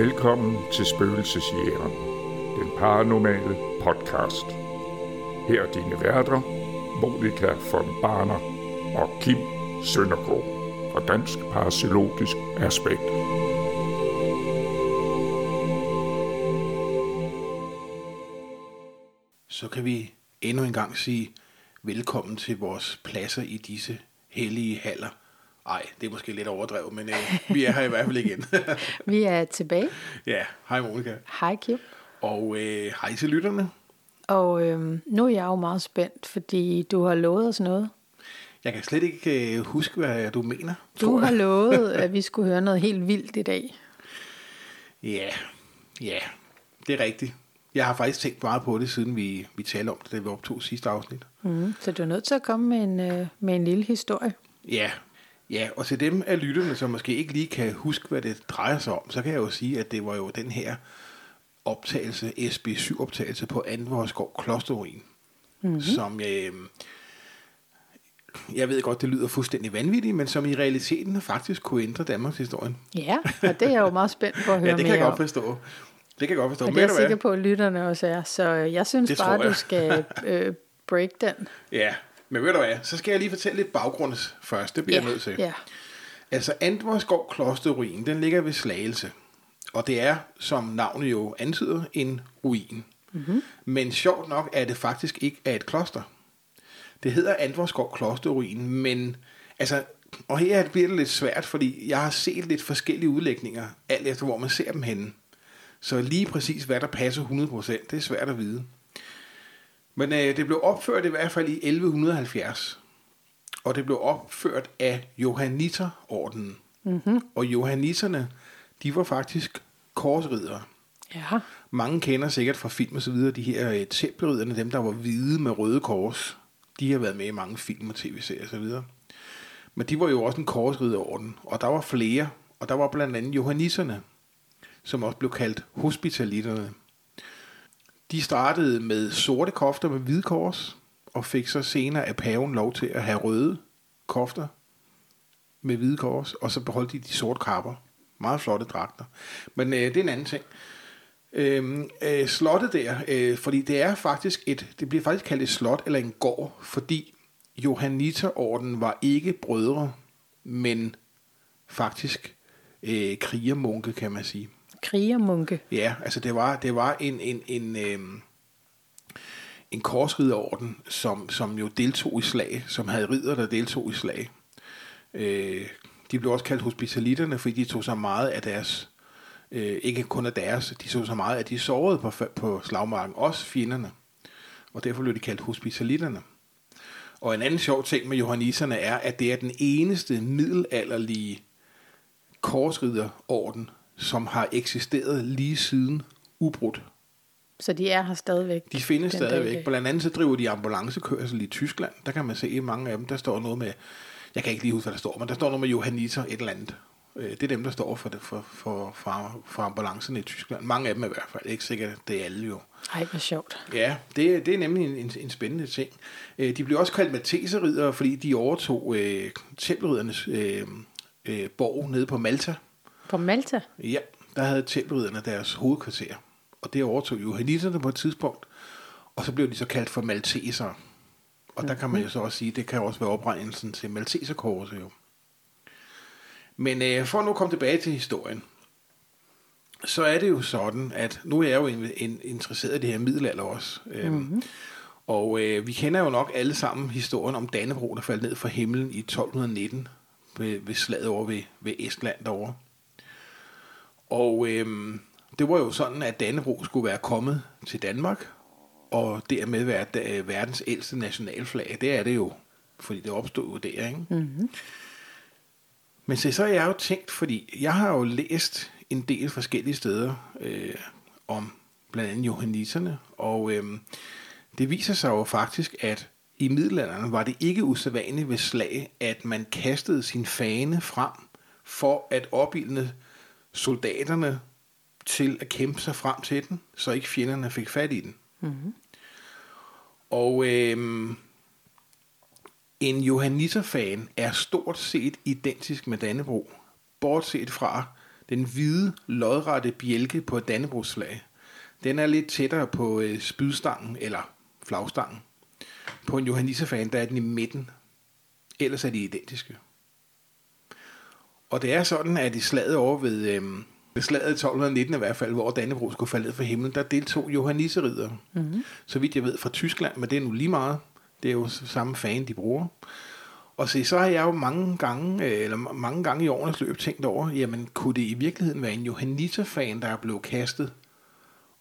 Velkommen til Spøgelsesjægeren, den paranormale podcast. Her er dine værter, Monika von Barner og Kim Søndergaard fra Dansk Parapsykologisk Aspekt. så kan vi endnu en gang sige velkommen til vores pladser i disse hellige haller. Ej, det er måske lidt overdrevet, men øh, vi er her i hvert fald igen. Vi er tilbage. ja, hej Monika. Hej Kim. Og øh, hej til lytterne. Og øhm, nu er jeg jo meget spændt, fordi du har lovet os noget. Jeg kan slet ikke øh, huske, hvad du mener. Du har lovet, at vi skulle høre noget helt vildt i dag. Ja, ja, det er rigtigt. Jeg har faktisk tænkt meget på det, siden vi, vi talte om det, da vi optog sidste afsnit. Mm, så du er nødt til at komme med en, øh, med en lille historie. Ja, ja, og til dem af lytterne, som måske ikke lige kan huske, hvad det drejer sig om, så kan jeg jo sige, at det var jo den her optagelse, SB7-optagelse på Andvorskov Klosteruin, mm-hmm. som øh, jeg ved godt, det lyder fuldstændig vanvittigt, men som i realiteten faktisk kunne ændre Danmarks historien. Ja, og det er jeg jo meget spændt på at høre Ja, det kan jeg godt om. forstå. Det kan jeg godt forstå. Og Men det er jeg sikker på, at lytterne også er. Så øh, jeg synes Det bare, jeg. du skal øh, break den. Ja, men ved du hvad, så skal jeg lige fortælle lidt baggrunds først. Det bliver ja, jeg nødt til. ja. Altså, Antvorskov Klosterruin, den ligger ved Slagelse. Og det er, som navnet jo antyder, en ruin. Mm-hmm. Men sjovt nok er det faktisk ikke af et kloster. Det hedder Antvorskov Klosterruin, men altså, og her bliver det lidt svært, fordi jeg har set lidt forskellige udlægninger, alt efter hvor man ser dem henne. Så lige præcis, hvad der passer 100%, det er svært at vide. Men øh, det blev opført i hvert fald i 1170. Og det blev opført af Johanniterordenen. Mm-hmm. Og Johanniterne, de var faktisk korsridere. Ja, Mange kender sikkert fra film og så videre, de her øh, tempelridderne, dem der var hvide med røde kors. De har været med i mange film og tv-serier og så videre. Men de var jo også en korsridderorden, og der var flere. Og der var blandt andet Johanniterne, som også blev kaldt hospitalitterne. De startede med sorte kofter med hvide kors, og fik så senere af paven lov til at have røde kofter med hvide kors, og så beholdt de de sorte kapper. Meget flotte dragter. Men øh, det er en anden ting. Øh, øh, slottet der, øh, fordi det er faktisk et, det bliver faktisk kaldt et slot eller en gård, fordi Johanniterorden var ikke brødre, men faktisk øh, krigermunke, kan man sige krigermunke. Ja, altså det var, det var en, en, en, øh, en korsriderorden, som, som jo deltog i slag, som havde ridder, der deltog i slag. Øh, de blev også kaldt hospitalitterne, fordi de tog så meget af deres, øh, ikke kun af deres, de tog så meget af de sårede på, på slagmarken, også fjenderne. Og derfor blev de kaldt hospitalitterne. Og en anden sjov ting med johanniserne er, at det er den eneste middelalderlige korsridderorden, som har eksisteret lige siden ubrudt. Så de er her stadigvæk. De findes stadigvæk. dag. Blandt andet så driver de ambulancekørsel i Tyskland. Der kan man se mange af dem, der står noget med, jeg kan ikke lige huske, hvad der står, men der står noget med Johanniter et eller andet. Øh, Det er dem, der står for, det, for, for, for, for ambulancerne i Tyskland. Mange af dem i hvert fald. Ikke sikkert, det er alle jo. Ej, hvor sjovt. Ja, det, det er nemlig en, en, en spændende ting. Øh, De blev også kaldt Malteserridere, fordi de overtog øh, tempelriddernes øh, øh, borg nede på Malta. På Malta? Ja, der havde tempelridderne deres hovedkvarter. Og det overtog johanniterne på et tidspunkt. Og så blev de så kaldt for malteser. Og der kan man jo så også sige, det kan også være opregnelsen til malteserkorset jo. Men øh, for nu at komme tilbage til historien, så er det jo sådan, at nu er jeg jo en, en, interesseret i det her middelalder også. Mm-hmm. Og øh, vi kender jo nok alle sammen historien om Dannebro, der faldt ned fra himlen i 1219 ved, ved slaget over ved, ved Estland derovre. Og øhm, det var jo sådan, at Dannebro skulle være kommet til Danmark, og dermed være da- verdens ældste nationalflag. Det er det jo, fordi det opstod jo der, ikke? Mm-hmm. Men se, så har jeg jo tænkt, fordi jeg har jo læst en del forskellige steder øh, om blandt andet johanniterne, og øhm, det viser sig jo faktisk, at i middelalderen var det ikke usædvanligt ved slag, at man kastede sin fane frem for at opildne soldaterne til at kæmpe sig frem til den, så ikke fjenderne fik fat i den. Mm-hmm. Og øhm, en johanniterfan er stort set identisk med Dannebro, bortset fra den hvide, lodrette bjælke på et dannebrugsflag, den er lidt tættere på øh, spydstangen, eller flagstangen. På en Johanniterfan, der er den i midten. Ellers er de identiske. Og det er sådan, at i slaget over ved, øh, ved slaget i 1219 i hvert fald, hvor Dannebro skulle falde ned fra himlen, der deltog Johanniseriddere. Mm-hmm. Så vidt jeg ved fra Tyskland, men det er nu lige meget. Det er jo samme fan, de bruger. Og se, så har jeg jo mange gange, øh, eller mange gange i årenes løb tænkt over, jamen kunne det i virkeligheden være en Johanniter-fan, der er blevet kastet,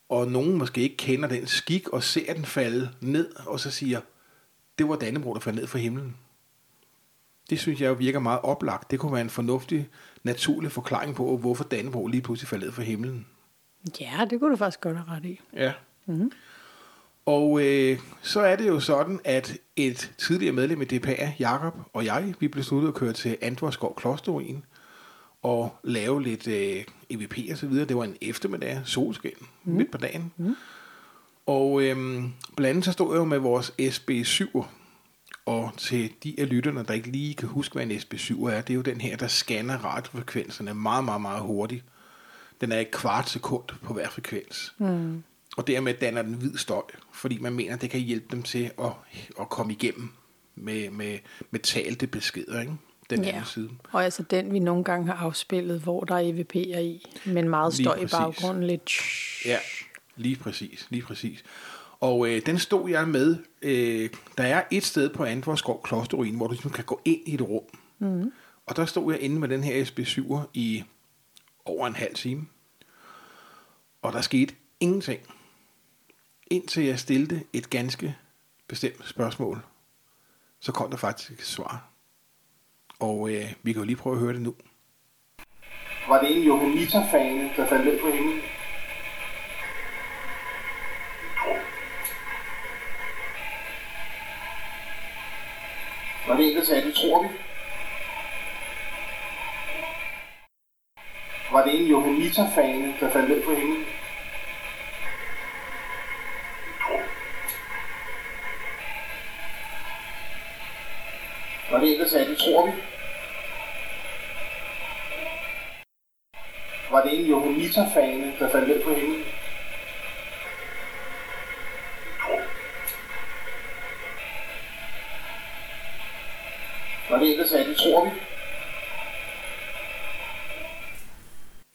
og nogen måske ikke kender den skik og ser den falde ned, og så siger, det var Dannebro, der faldt ned fra himlen. Det synes jeg jo virker meget oplagt. Det kunne være en fornuftig, naturlig forklaring på, hvorfor Dannebro lige pludselig faldt fra himlen. Ja, det kunne du faktisk godt have ret i. Ja. Mm-hmm. Og øh, så er det jo sådan, at et tidligere medlem af DPA, Jakob og jeg, vi besluttede at køre til Antvorskov Klosterruin og lave lidt øh, EVP og så videre. Det var en eftermiddag, solskin, mm. midt på dagen. Mm. Og øh, blandt andet så stod jeg jo med vores SB7, og til de af lytterne, der ikke lige kan huske, hvad en SB7 er, det er jo den her, der scanner radiofrekvenserne meget, meget, meget hurtigt. Den er et kvart sekund på hver frekvens. Mm. Og dermed danner den hvid støj, fordi man mener, det kan hjælpe dem til at, at komme igennem med, med, med talte beskeder, ikke? den ja. anden side. Og altså den, vi nogle gange har afspillet, hvor der er EVP'er i, men meget støj i baggrunden, lidt... Ja, lige præcis, lige præcis. Og øh, den stod jeg med. Øh, der er et sted på Antvorskov Klosterruin, hvor du ligesom kan gå ind i et rum. Mm. Og der stod jeg inde med den her SB7'er i over en halv time. Og der skete ingenting. Indtil jeg stillede et ganske bestemt spørgsmål, så kom der faktisk et svar. Og øh, vi kan jo lige prøve at høre det nu. Var det en Johanniter-fane, der faldt ned på himlen? Var det ikke sagde, det tror vi? Var det en Johanniter-fane, der faldt ned på himlen? Var det ikke sagde, det tror vi? Var det en Johanniter-fane, der faldt ned på himlen? Der sagde, det tror vi?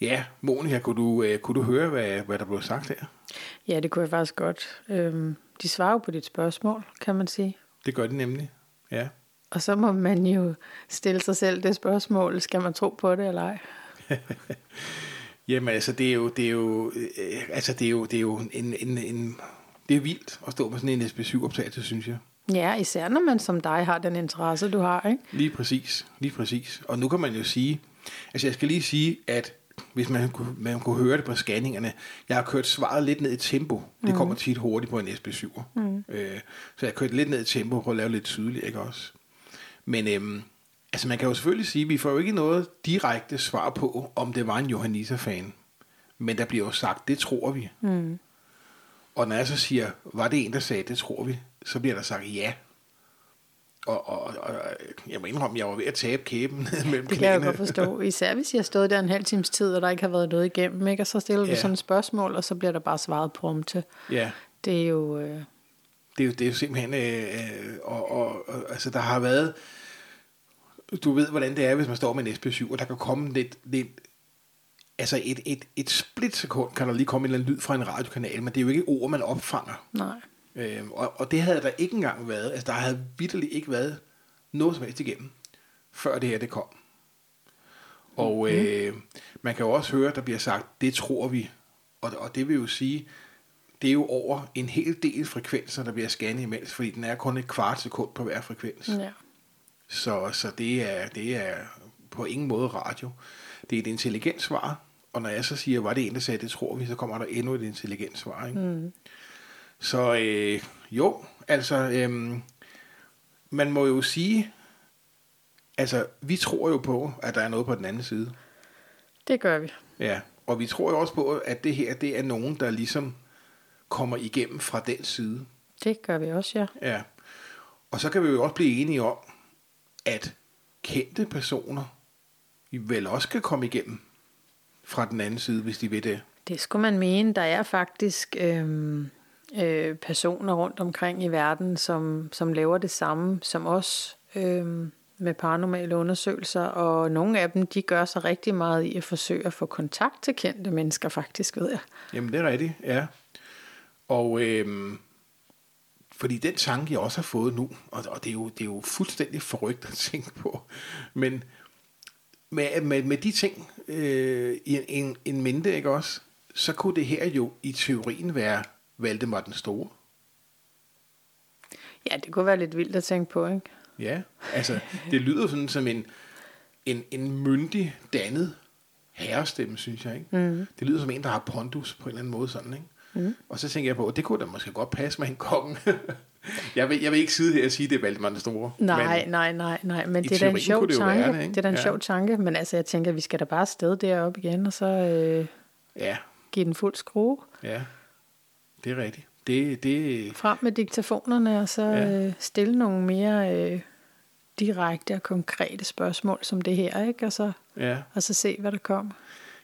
Ja, Monika, kunne du, uh, kunne du høre, hvad, hvad der blev sagt her? Ja, det kunne jeg faktisk godt. Øhm, de svarer jo på dit spørgsmål, kan man sige. Det gør de nemlig, ja. Og så må man jo stille sig selv det spørgsmål, skal man tro på det eller ej? Jamen altså, det er jo, det er jo, øh, altså, det er jo, det er jo en, en, en, det er vildt at stå med sådan en SB7-optagelse, synes jeg. Ja, især når man som dig har den interesse, du har, ikke? Lige præcis, lige præcis. Og nu kan man jo sige, altså jeg skal lige sige, at hvis man kunne, man kunne høre det på scanningerne, jeg har kørt svaret lidt ned i tempo. Det mm. kommer tit hurtigt på en SB7. Mm. Øh, så jeg har kørt lidt ned i tempo for at lave lidt tydeligt, ikke også? Men øhm, altså man kan jo selvfølgelig sige, at vi får jo ikke noget direkte svar på, om det var en Johanniter-fan. Men der bliver jo sagt, det tror vi. Mm. Og når jeg så siger, var det en, der sagde, det tror vi, så bliver der sagt ja. Og, og, og jeg må indrømme, jeg var ved at tabe kæben mellem Det kan jeg godt forstå. Især hvis jeg har stået der en halv times tid, og der ikke har været noget igennem, ikke? og så stiller ja. du sådan et spørgsmål, og så bliver der bare svaret prompte. Ja. Det er jo... Øh... Det er jo, det er jo simpelthen... Øh, øh, og, og, og, altså, der har været... Du ved, hvordan det er, hvis man står med en SP7, og der kan komme lidt, lidt altså et, et, et splitsekund kan der lige komme en eller anden lyd fra en radiokanal, men det er jo ikke ord, man opfanger. Nej. Øhm, og, og det havde der ikke engang været. Altså, der havde vidderligt ikke været noget som helst igennem, før det her det kom. Og mm. øh, man kan jo også høre, der bliver sagt, det tror vi. Og, og det vil jo sige, det er jo over en hel del frekvenser, der bliver scannet imens, fordi den er kun et kvart sekund på hver frekvens. Ja. Så, så det, er, det er på ingen måde radio. Det er et intelligent svar, og når jeg så siger, var det en, der sagde, det tror vi, så kommer der endnu et intelligent svar. Ikke? Mm. Så øh, jo, altså, øh, man må jo sige, altså, vi tror jo på, at der er noget på den anden side. Det gør vi. Ja, og vi tror jo også på, at det her, det er nogen, der ligesom kommer igennem fra den side. Det gør vi også, ja. Ja, og så kan vi jo også blive enige om, at kendte personer vel også kan komme igennem fra den anden side, hvis de vil det. Det skulle man mene. Der er faktisk øh, øh, personer rundt omkring i verden, som, som laver det samme som os øh, med paranormale undersøgelser, og nogle af dem, de gør sig rigtig meget i at forsøge at få kontakt til kendte mennesker, faktisk, ved jeg. Jamen, det er rigtigt, ja. Og øh, fordi den tanke, jeg også har fået nu, og, og det, er jo, det er jo fuldstændig forrygt at tænke på, men med, med, med de ting øh, i en, en, en mente, ikke også, så kunne det her jo i teorien være Valdemar den Store. Ja, det kunne være lidt vildt at tænke på, ikke? Ja, altså det lyder sådan som en, en, en myndig, dannet herrestemme, synes jeg. Ikke? Mm. Det lyder som en, der har pondus på en eller anden måde sådan, ikke? Mm. Og så tænker jeg på, at det kunne da måske godt passe med en konge. jeg, vil, jeg vil ikke sidde her og sige, at det er Valdemar den Store. Nej, men nej, nej, nej, men det er da en sjov tanke. Være, det, det er da en ja. sjov tanke, men altså jeg tænker, at vi skal da bare afsted derop igen, og så øh, ja. give den fuld skrue. Ja, det er rigtigt. Det, det... Frem med diktafonerne, og så ja. øh, stille nogle mere øh, direkte og konkrete spørgsmål som det her, ikke? Og så, ja. og så se, hvad der kommer.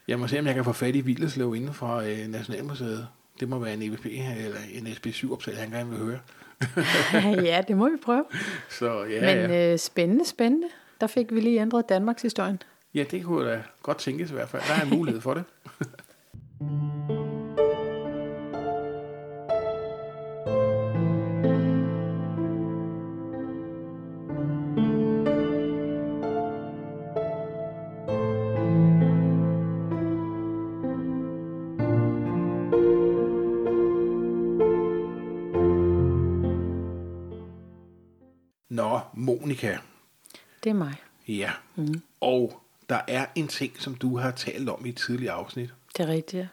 Jeg må se, om jeg kan få fat i Vildeslev inden fra øh, Nationalmuseet. Det må være en EVP eller en SB7-opsag, han gerne vil høre. ja, det må vi prøve. Så, ja, Men ja. Øh, spændende, spændende. Der fik vi lige ændret Danmarks historien. Ja, det kunne da godt tænkes i hvert fald. Der er en mulighed for det. Monika. Det er mig. Ja. Mm. Og der er en ting, som du har talt om i et tidligere afsnit. Det er rigtigt, ja.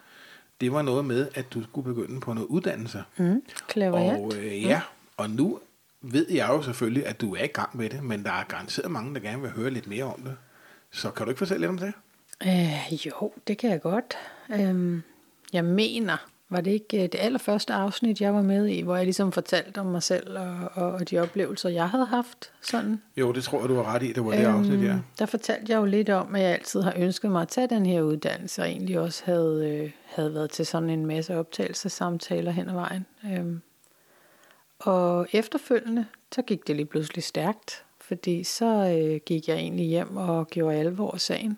Det var noget med, at du skulle begynde på noget uddannelse. Mm. Og øh, ja, mm. og nu ved jeg jo selvfølgelig, at du er i gang med det, men der er garanteret mange, der gerne vil høre lidt mere om det. Så kan du ikke fortælle lidt om det? Øh, jo, det kan jeg godt. Øh, jeg mener, var det ikke øh, det allerførste afsnit, jeg var med i, hvor jeg ligesom fortalte om mig selv og, og, og de oplevelser, jeg havde haft? Sådan. Jo, det tror jeg, du var ret i, det var det øhm, afsnit, ja. Der fortalte jeg jo lidt om, at jeg altid har ønsket mig at tage den her uddannelse, og egentlig også havde, øh, havde været til sådan en masse optagelsesamtaler hen ad vejen. Øhm, og efterfølgende, så gik det lige pludselig stærkt, fordi så øh, gik jeg egentlig hjem og gjorde alvor af sagen,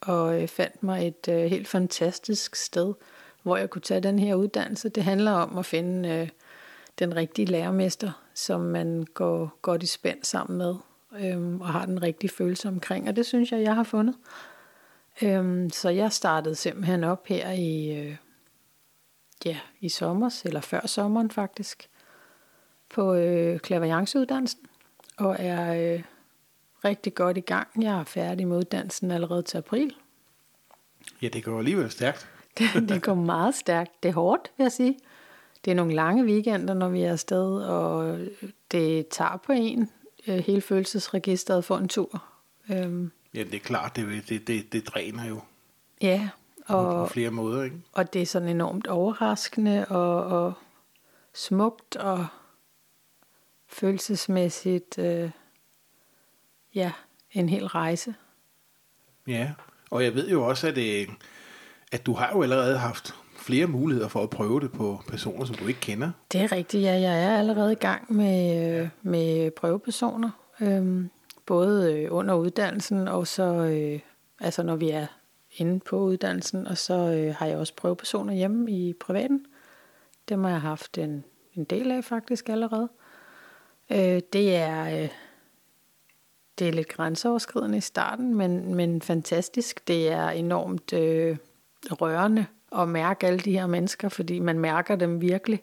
og øh, fandt mig et øh, helt fantastisk sted, hvor jeg kunne tage den her uddannelse. Det handler om at finde øh, den rigtige lærermester, som man går godt i spænd sammen med, øh, og har den rigtige følelse omkring. Og det synes jeg, jeg har fundet. Øh, så jeg startede simpelthen op her i, øh, ja, i sommer, eller før sommeren faktisk, på øh, klaverjanceuddannelsen, og er øh, rigtig godt i gang. Jeg er færdig med uddannelsen allerede til april. Ja, det går alligevel stærkt. det, går meget stærkt. Det er hårdt, vil jeg sige. Det er nogle lange weekender, når vi er afsted, og det tager på en øh, hele følelsesregisteret for en tur. Øhm. Ja, det er klart, det, det, det, det dræner jo. Ja. Og, på flere måder, ikke? Og det er sådan enormt overraskende og, og smukt og følelsesmæssigt, øh, ja, en hel rejse. Ja, og jeg ved jo også, at det, at du har jo allerede haft flere muligheder for at prøve det på personer, som du ikke kender. Det er rigtigt, ja. Jeg er allerede i gang med, øh, med prøvepersoner. Øhm, både øh, under uddannelsen, og så øh, altså når vi er inde på uddannelsen, og så øh, har jeg også prøvepersoner hjemme i privaten. Dem har jeg haft en, en del af faktisk allerede. Øh, det er... Øh, det er lidt grænseoverskridende i starten, men, men fantastisk. Det er enormt øh, rørende at mærke alle de her mennesker, fordi man mærker dem virkelig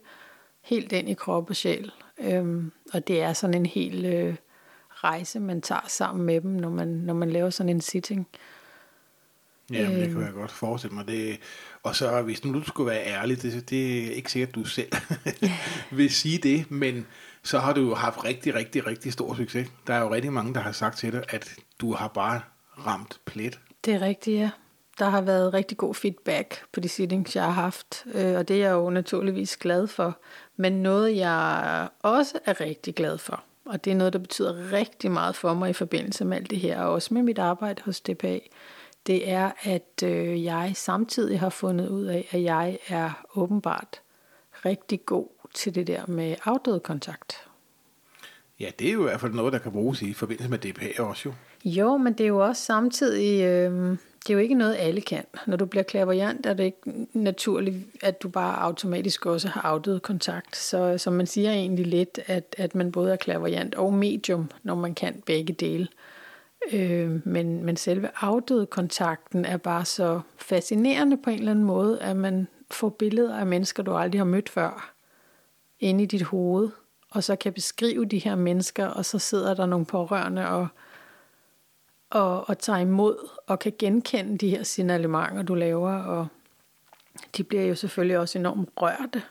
helt ind i krop og sjæl. Øhm, og det er sådan en hel øh, rejse, man tager sammen med dem, når man, når man laver sådan en sitting. Ja, det kan jeg godt forestille mig. Det, og så hvis nu du skulle være ærlig, det, det er ikke sikkert, at du selv vil sige det, men så har du jo haft rigtig, rigtig, rigtig stor succes. Der er jo rigtig mange, der har sagt til dig, at du har bare ramt plet. Det er rigtigt, ja. Der har været rigtig god feedback på de sittings, jeg har haft, øh, og det er jeg jo naturligvis glad for. Men noget, jeg også er rigtig glad for, og det er noget, der betyder rigtig meget for mig i forbindelse med alt det her, og også med mit arbejde hos DPA, det er, at øh, jeg samtidig har fundet ud af, at jeg er åbenbart rigtig god til det der med afdød kontakt. Ja, det er jo i hvert fald noget, der kan bruges i forbindelse med DPA også jo. Jo, men det er jo også samtidig, øh, det er jo ikke noget, alle kan. Når du bliver klaverjant, er det ikke naturligt, at du bare automatisk også har afdød kontakt. Så, som man siger egentlig lidt, at, at man både er klaverjant og medium, når man kan begge dele. Øh, men, men selve afdøde kontakten er bare så fascinerende på en eller anden måde, at man får billeder af mennesker, du aldrig har mødt før, inde i dit hoved, og så kan beskrive de her mennesker, og så sidder der nogle pårørende og, og, og tager imod, og kan genkende de her signalementer, du laver, og de bliver jo selvfølgelig også enormt rørte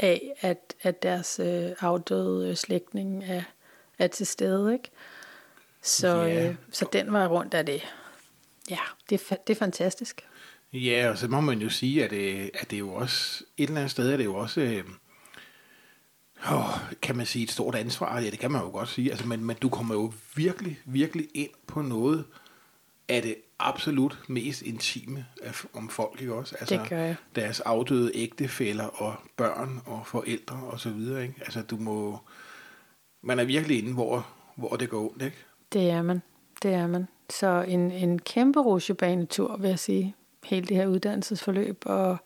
af, at, at deres øh, afdøde slægtning er, er til stede, ikke? Så, Ja. øh, så den var rundt af det. Ja, det er, det er fantastisk. Ja, og så må man jo sige, at, øh, at det er jo også, et eller andet sted er det jo også, øh, åh, kan man sige, et stort ansvar. Ja, det kan man jo godt sige. Altså, men, men du kommer jo virkelig, virkelig ind på noget af det absolut mest intime af, om folk, ikke også? Altså, Det gør jeg. Deres afdøde ægtefæller og børn og forældre og så videre, ikke? Altså, du må, man er virkelig inde, hvor, hvor det går ondt, ikke? Det er man. Det er man. Så en, en kæmpe rutsjebanetur, vil jeg sige. Hele det her uddannelsesforløb. Og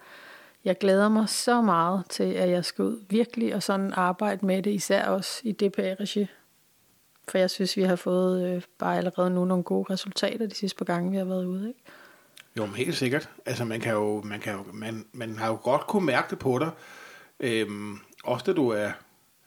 jeg glæder mig så meget til, at jeg skal ud virkelig og sådan arbejde med det, især også i DPA-regi. For jeg synes, vi har fået øh, bare allerede nu nogle gode resultater de sidste par gange, vi har været ude. Ikke? Jo, men helt sikkert. Altså, man kan jo, man kan jo, man, man har jo godt kunne mærke det på dig. Øhm, også da du er,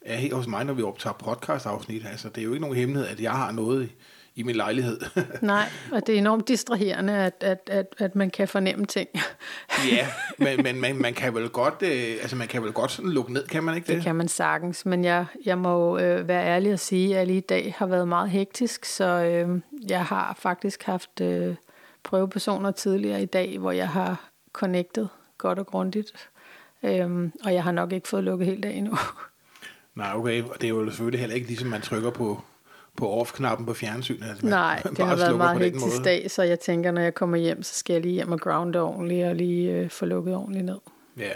er helt hos mig, når vi optager podcast-afsnit. Altså, det er jo ikke nogen hemmelighed, at jeg har noget i, i min lejlighed. Nej, og det er enormt distraherende, at, at, at, at man kan fornemme ting. ja, men, men man, man kan vel godt, øh, altså, man kan vel godt sådan lukke ned, kan man ikke det? Det kan man sagtens, men jeg, jeg må øh, være ærlig og sige, at lige i dag har været meget hektisk, så øh, jeg har faktisk haft øh, prøvepersoner tidligere i dag, hvor jeg har connectet godt og grundigt, øh, og jeg har nok ikke fået lukket helt af endnu. Nej, okay, og det er jo selvfølgelig heller ikke ligesom, man trykker på, på off-knappen på fjernsynet. Altså, Nej, det har været meget hektisk dag, så jeg tænker, når jeg kommer hjem, så skal jeg lige hjem og grounde ordentligt, og lige øh, få lukket ordentligt ned. Ja,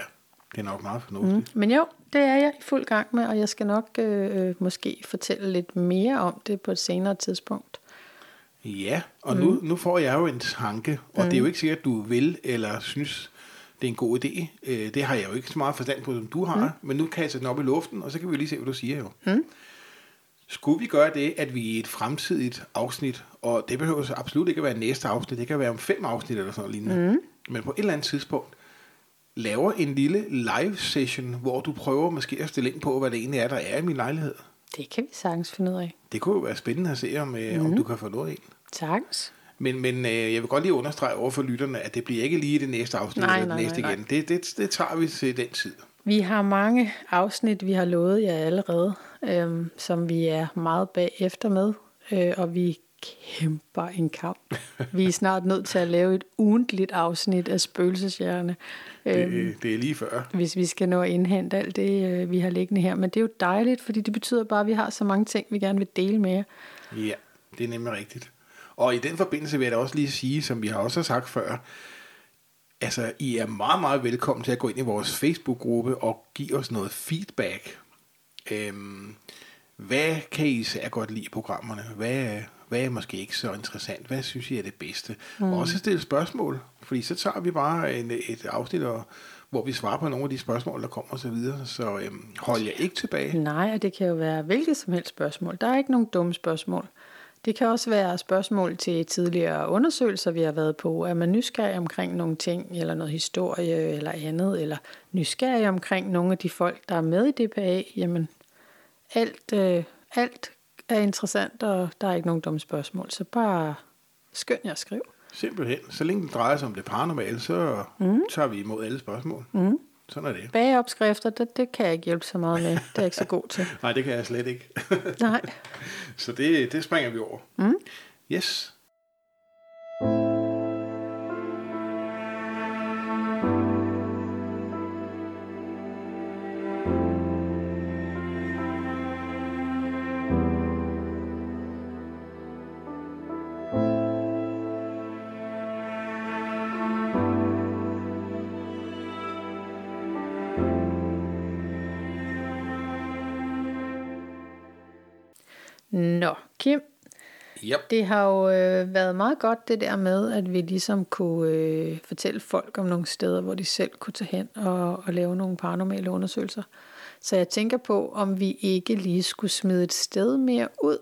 det er nok meget fornuftigt. Mm. Men jo, det er jeg i fuld gang med, og jeg skal nok øh, øh, måske fortælle lidt mere om det på et senere tidspunkt. Ja, og nu, nu får jeg jo en tanke, og mm. det er jo ikke sikkert, at du vil eller synes, det er en god idé. Øh, Det har jeg jo ikke så meget forstand på, som du har, mm. men nu kan jeg sætte den op i luften, og så kan vi lige se, hvad du siger jo. Mm. Skulle vi gøre det, at vi i et fremtidigt afsnit, og det behøver så absolut ikke at være næste afsnit, det kan være om fem afsnit eller sådan noget lignende, mm. men på et eller andet tidspunkt, laver en lille live session, hvor du prøver måske at stille ind på, hvad det egentlig er, der er i min lejlighed. Det kan vi sagtens finde ud af. Det kunne jo være spændende at se, om, mm. om du kan få noget ind. Sagtens. Men, men øh, jeg vil godt lige understrege over for lytterne, at det bliver ikke lige det næste afsnit Nej, eller nej, det næste nej, igen. Det, det, det tager vi til den tid. Vi har mange afsnit, vi har lovet jer allerede, øhm, som vi er meget bagefter med, øh, og vi kæmper en kamp. Vi er snart nødt til at lave et ugentligt afsnit af spøgelseshjerne, øhm, Det, det er lige før. hvis vi skal nå at indhente alt det, øh, vi har liggende her. Men det er jo dejligt, fordi det betyder bare, at vi har så mange ting, vi gerne vil dele med jer. Ja, det er nemlig rigtigt. Og i den forbindelse vil jeg da også lige sige, som vi har også sagt før, altså I er meget, meget velkommen til at gå ind i vores Facebook-gruppe og give os noget feedback. Øhm, hvad kan I især godt lide i programmerne? Hvad, hvad er måske ikke så interessant? Hvad synes I er det bedste? Mm. Og også stille spørgsmål, fordi så tager vi bare en, et afsnit, og, hvor vi svarer på nogle af de spørgsmål, der kommer osv. Så, videre. så øhm, hold jer ikke tilbage. Nej, og det kan jo være hvilket som helst spørgsmål. Der er ikke nogen dumme spørgsmål. Det kan også være spørgsmål til tidligere undersøgelser, vi har været på. Er man nysgerrig omkring nogle ting, eller noget historie, eller andet, eller nysgerrig omkring nogle af de folk, der er med i DPA, jamen alt, øh, alt er interessant, og der er ikke nogen dumme spørgsmål. Så bare skynd jer at skrive. Simpelthen. Så længe det drejer sig om det paranormale, så mm. tager vi imod alle spørgsmål. Mm. Sådan er det. Bageopskrifter, det, det kan jeg ikke hjælpe så meget med. Det er jeg ikke så god til. Nej, det kan jeg slet ikke. Nej. så det, det springer vi over. Mm. Yes. Nå, Kim, Yep. det har jo øh, været meget godt det der med, at vi ligesom kunne øh, fortælle folk om nogle steder, hvor de selv kunne tage hen og, og lave nogle paranormale undersøgelser. Så jeg tænker på, om vi ikke lige skulle smide et sted mere ud,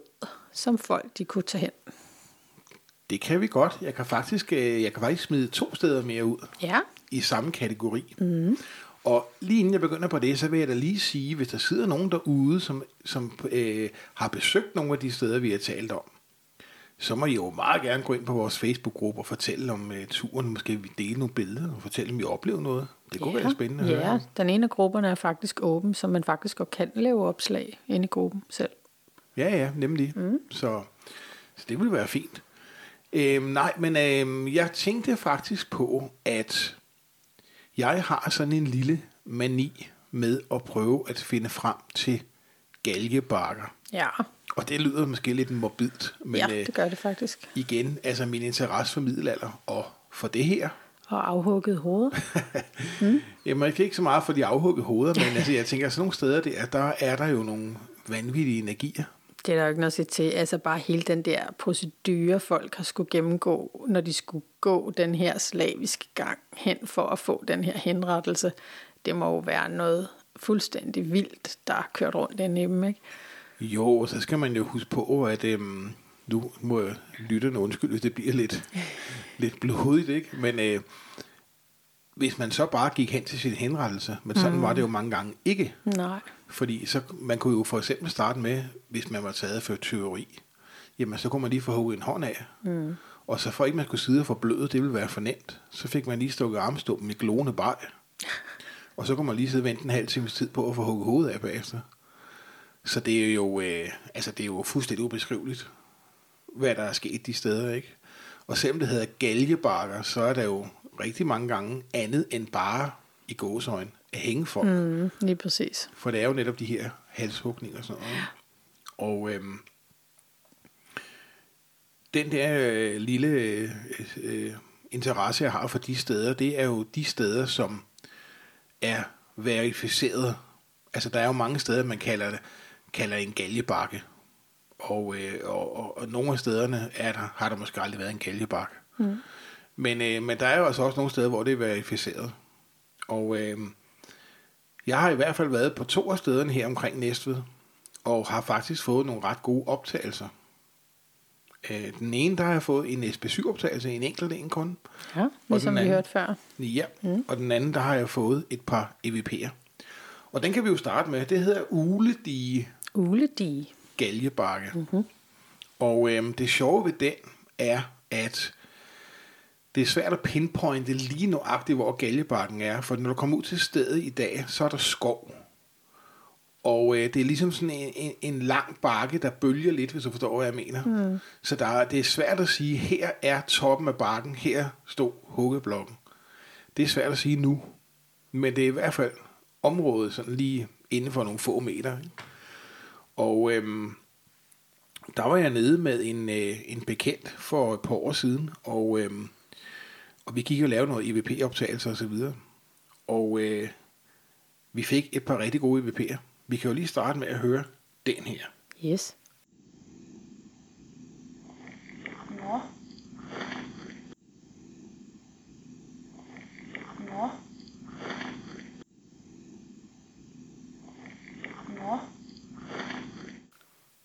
som folk de kunne tage hen. Det kan vi godt. Jeg kan faktisk, øh, jeg kan faktisk smide to steder mere ud Ja, i samme kategori. Mm. Og lige inden jeg begynder på det, så vil jeg da lige sige, hvis der sidder nogen derude, som, som øh, har besøgt nogle af de steder, vi har talt om, så må I jo meget gerne gå ind på vores Facebook-gruppe og fortælle om øh, turen. Måske vi dele nogle billeder og fortælle, om vi oplevede noget. Det kunne ja. være spændende at høre. Ja, om. den ene af grupperne er faktisk åben, så man faktisk godt kan lave opslag inde i gruppen selv. Ja, ja, nemlig. Mm. Så, så det ville være fint. Øhm, nej, men øhm, jeg tænkte faktisk på, at jeg har sådan en lille mani med at prøve at finde frem til galgebakker. Ja, Og det lyder måske lidt morbidt, men ja øh, det gør det faktisk. igen, altså min interesse for middelalder og for det her, Og afhugget hoveder. Jamen, jeg kan ikke så meget for de afhuggede hoveder, men altså, jeg tænker, at sådan nogle steder der, der er der jo nogle vanvittige energier. Det er der jo ikke noget at sige til. Altså bare hele den der procedure, folk har skulle gennemgå, når de skulle gå den her slaviske gang hen for at få den her henrettelse. Det må jo være noget fuldstændig vildt, der er kørt rundt inde i dem, ikke? Jo, så skal man jo huske på, at øhm, nu må jeg lytte en undskyld, hvis det bliver lidt, lidt blodigt, ikke? Men øh, hvis man så bare gik hen til sin henrettelse, men sådan mm. var det jo mange gange ikke. Nej. Fordi så, man kunne jo for eksempel starte med, hvis man var taget for tyveri, jamen så kunne man lige få hugget en hånd af. Mm. Og så for ikke man skulle sidde og forbløde, det ville være for nemt, så fik man lige stukket armstumpen i glående bag. Og så kunne man lige sidde og vente en halv times tid på at få hugget hovedet af bagefter. Så det er jo, øh, altså det er jo fuldstændig ubeskriveligt, hvad der er sket de steder, ikke? Og selvom det hedder galgebakker, så er der jo rigtig mange gange andet end bare i gåsøjne hænge folk. Mm. Lige præcis. For det er jo netop de her halshugninger og sådan noget. Og øhm, den der øh, lille øh, øh, interesse, jeg har for de steder, det er jo de steder, som er verificeret. Altså, der er jo mange steder, man kalder det kalder en galjebakke. Og, øh, og, og, og nogle af stederne er der, har der måske aldrig været en galjebakke. Mm. Men, øh, men der er jo altså også nogle steder, hvor det er verificeret. Og øh, jeg har i hvert fald været på to af stederne her omkring Næstved, og har faktisk fået nogle ret gode optagelser. Øh, den ene, der har jeg fået en SB7-optagelse, en enkelt en kun. Ja, ligesom den vi anden- hørte før. Ja, mm. og den anden, der har jeg fået et par EVP'er. Og den kan vi jo starte med. Det hedder Uledige Uledige. Galjebakke. Mm-hmm. Og øhm, det sjove ved den er, at det er svært at pinpointe lige nøjagtigt, hvor galjebakken er. For når du kommer ud til stedet i dag, så er der skov. Og øh, det er ligesom sådan en, en, en lang bakke, der bølger lidt, hvis du forstår, hvad jeg mener. Mm. Så der, er- det er svært at sige, her er toppen af bakken, her stod huggeblokken. Det er svært at sige nu. Men det er i hvert fald området sådan lige inden for nogle få meter. Ikke? Og øhm, der var jeg nede med en, øh, en bekendt for et par år siden, og, øhm, og vi gik og lavede noget EVP-optagelser og så videre. Og øh, vi fik et par rigtig gode EVP'er. Vi kan jo lige starte med at høre den her. Yes. Nå. Nå. Nå.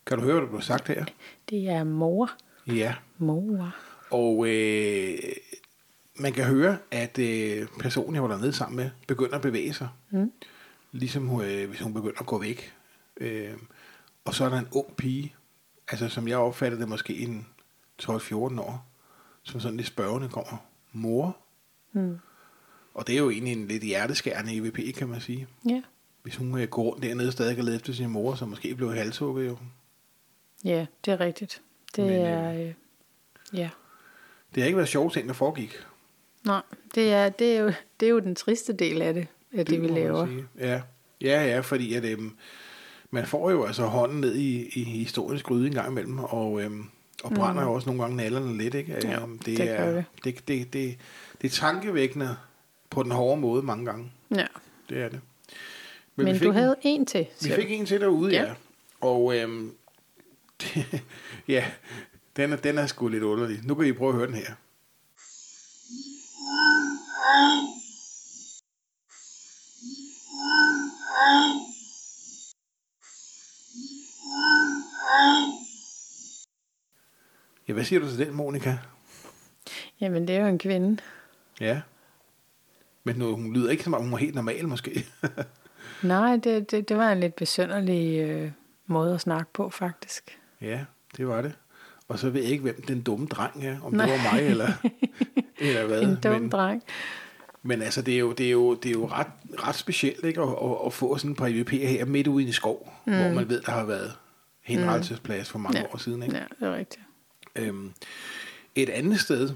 Kan du høre, hvad der blev sagt her? Det er mor. Ja. Mor. Og øh, man kan høre, at øh, personen, jeg var dernede sammen med, begynder at bevæge sig. Mm. Ligesom øh, hvis hun begynder at gå væk. Øh, og så er der en ung pige, altså som jeg opfatter det måske en 12-14 år, som sådan lidt spørgende kommer. Mor? Mm. Og det er jo egentlig en lidt hjerteskærende EVP, kan man sige. Ja. Hvis hun øh, går rundt dernede og stadig kan lede efter sin mor, så måske blev halshugget jo. Ja, det er rigtigt. Det Men, øh, er... Øh, ja. Det har ikke været sjovt ting, der foregik. Nej, det er, det, er jo, det er jo den triste del af det, af det, det vi laver. Ja. ja, ja, fordi at, øhm, man får jo altså hånden ned i, i historiens gryde en gang imellem, og, øhm, og brænder jo også nogle gange nallerne lidt. Ikke? Mm. Ja, Øhm, det gør er, det. det, det, det, det er tankevækkende på den hårde måde mange gange. Ja. Det er det. Men, Men fik du havde en til. Vi fik en til derude, ja. Ja. ja. Og øhm, ja, den er, den er sgu lidt underlig. Nu kan I prøve at høre den her. Ja, hvad siger du til den, Monika? Jamen, det er jo en kvinde. Ja. Men nu, hun lyder ikke som om, hun er helt normal, måske. Nej, det, det, det var en lidt besynderlig øh, måde at snakke på, faktisk. ja, det var det. Og så ved jeg ikke, hvem den dumme dreng er. Om Nej. det var mig, eller, eller hvad. En dum men, dreng. men altså, det er jo, det er jo, det er jo ret, ret specielt ikke? At, at, at få sådan et par EVP'er her midt ude i en skov, mm. hvor man ved, der har været henrettelsesplads for mange Ja. år siden. Ikke? Ja, det er rigtigt. Øhm, et andet sted,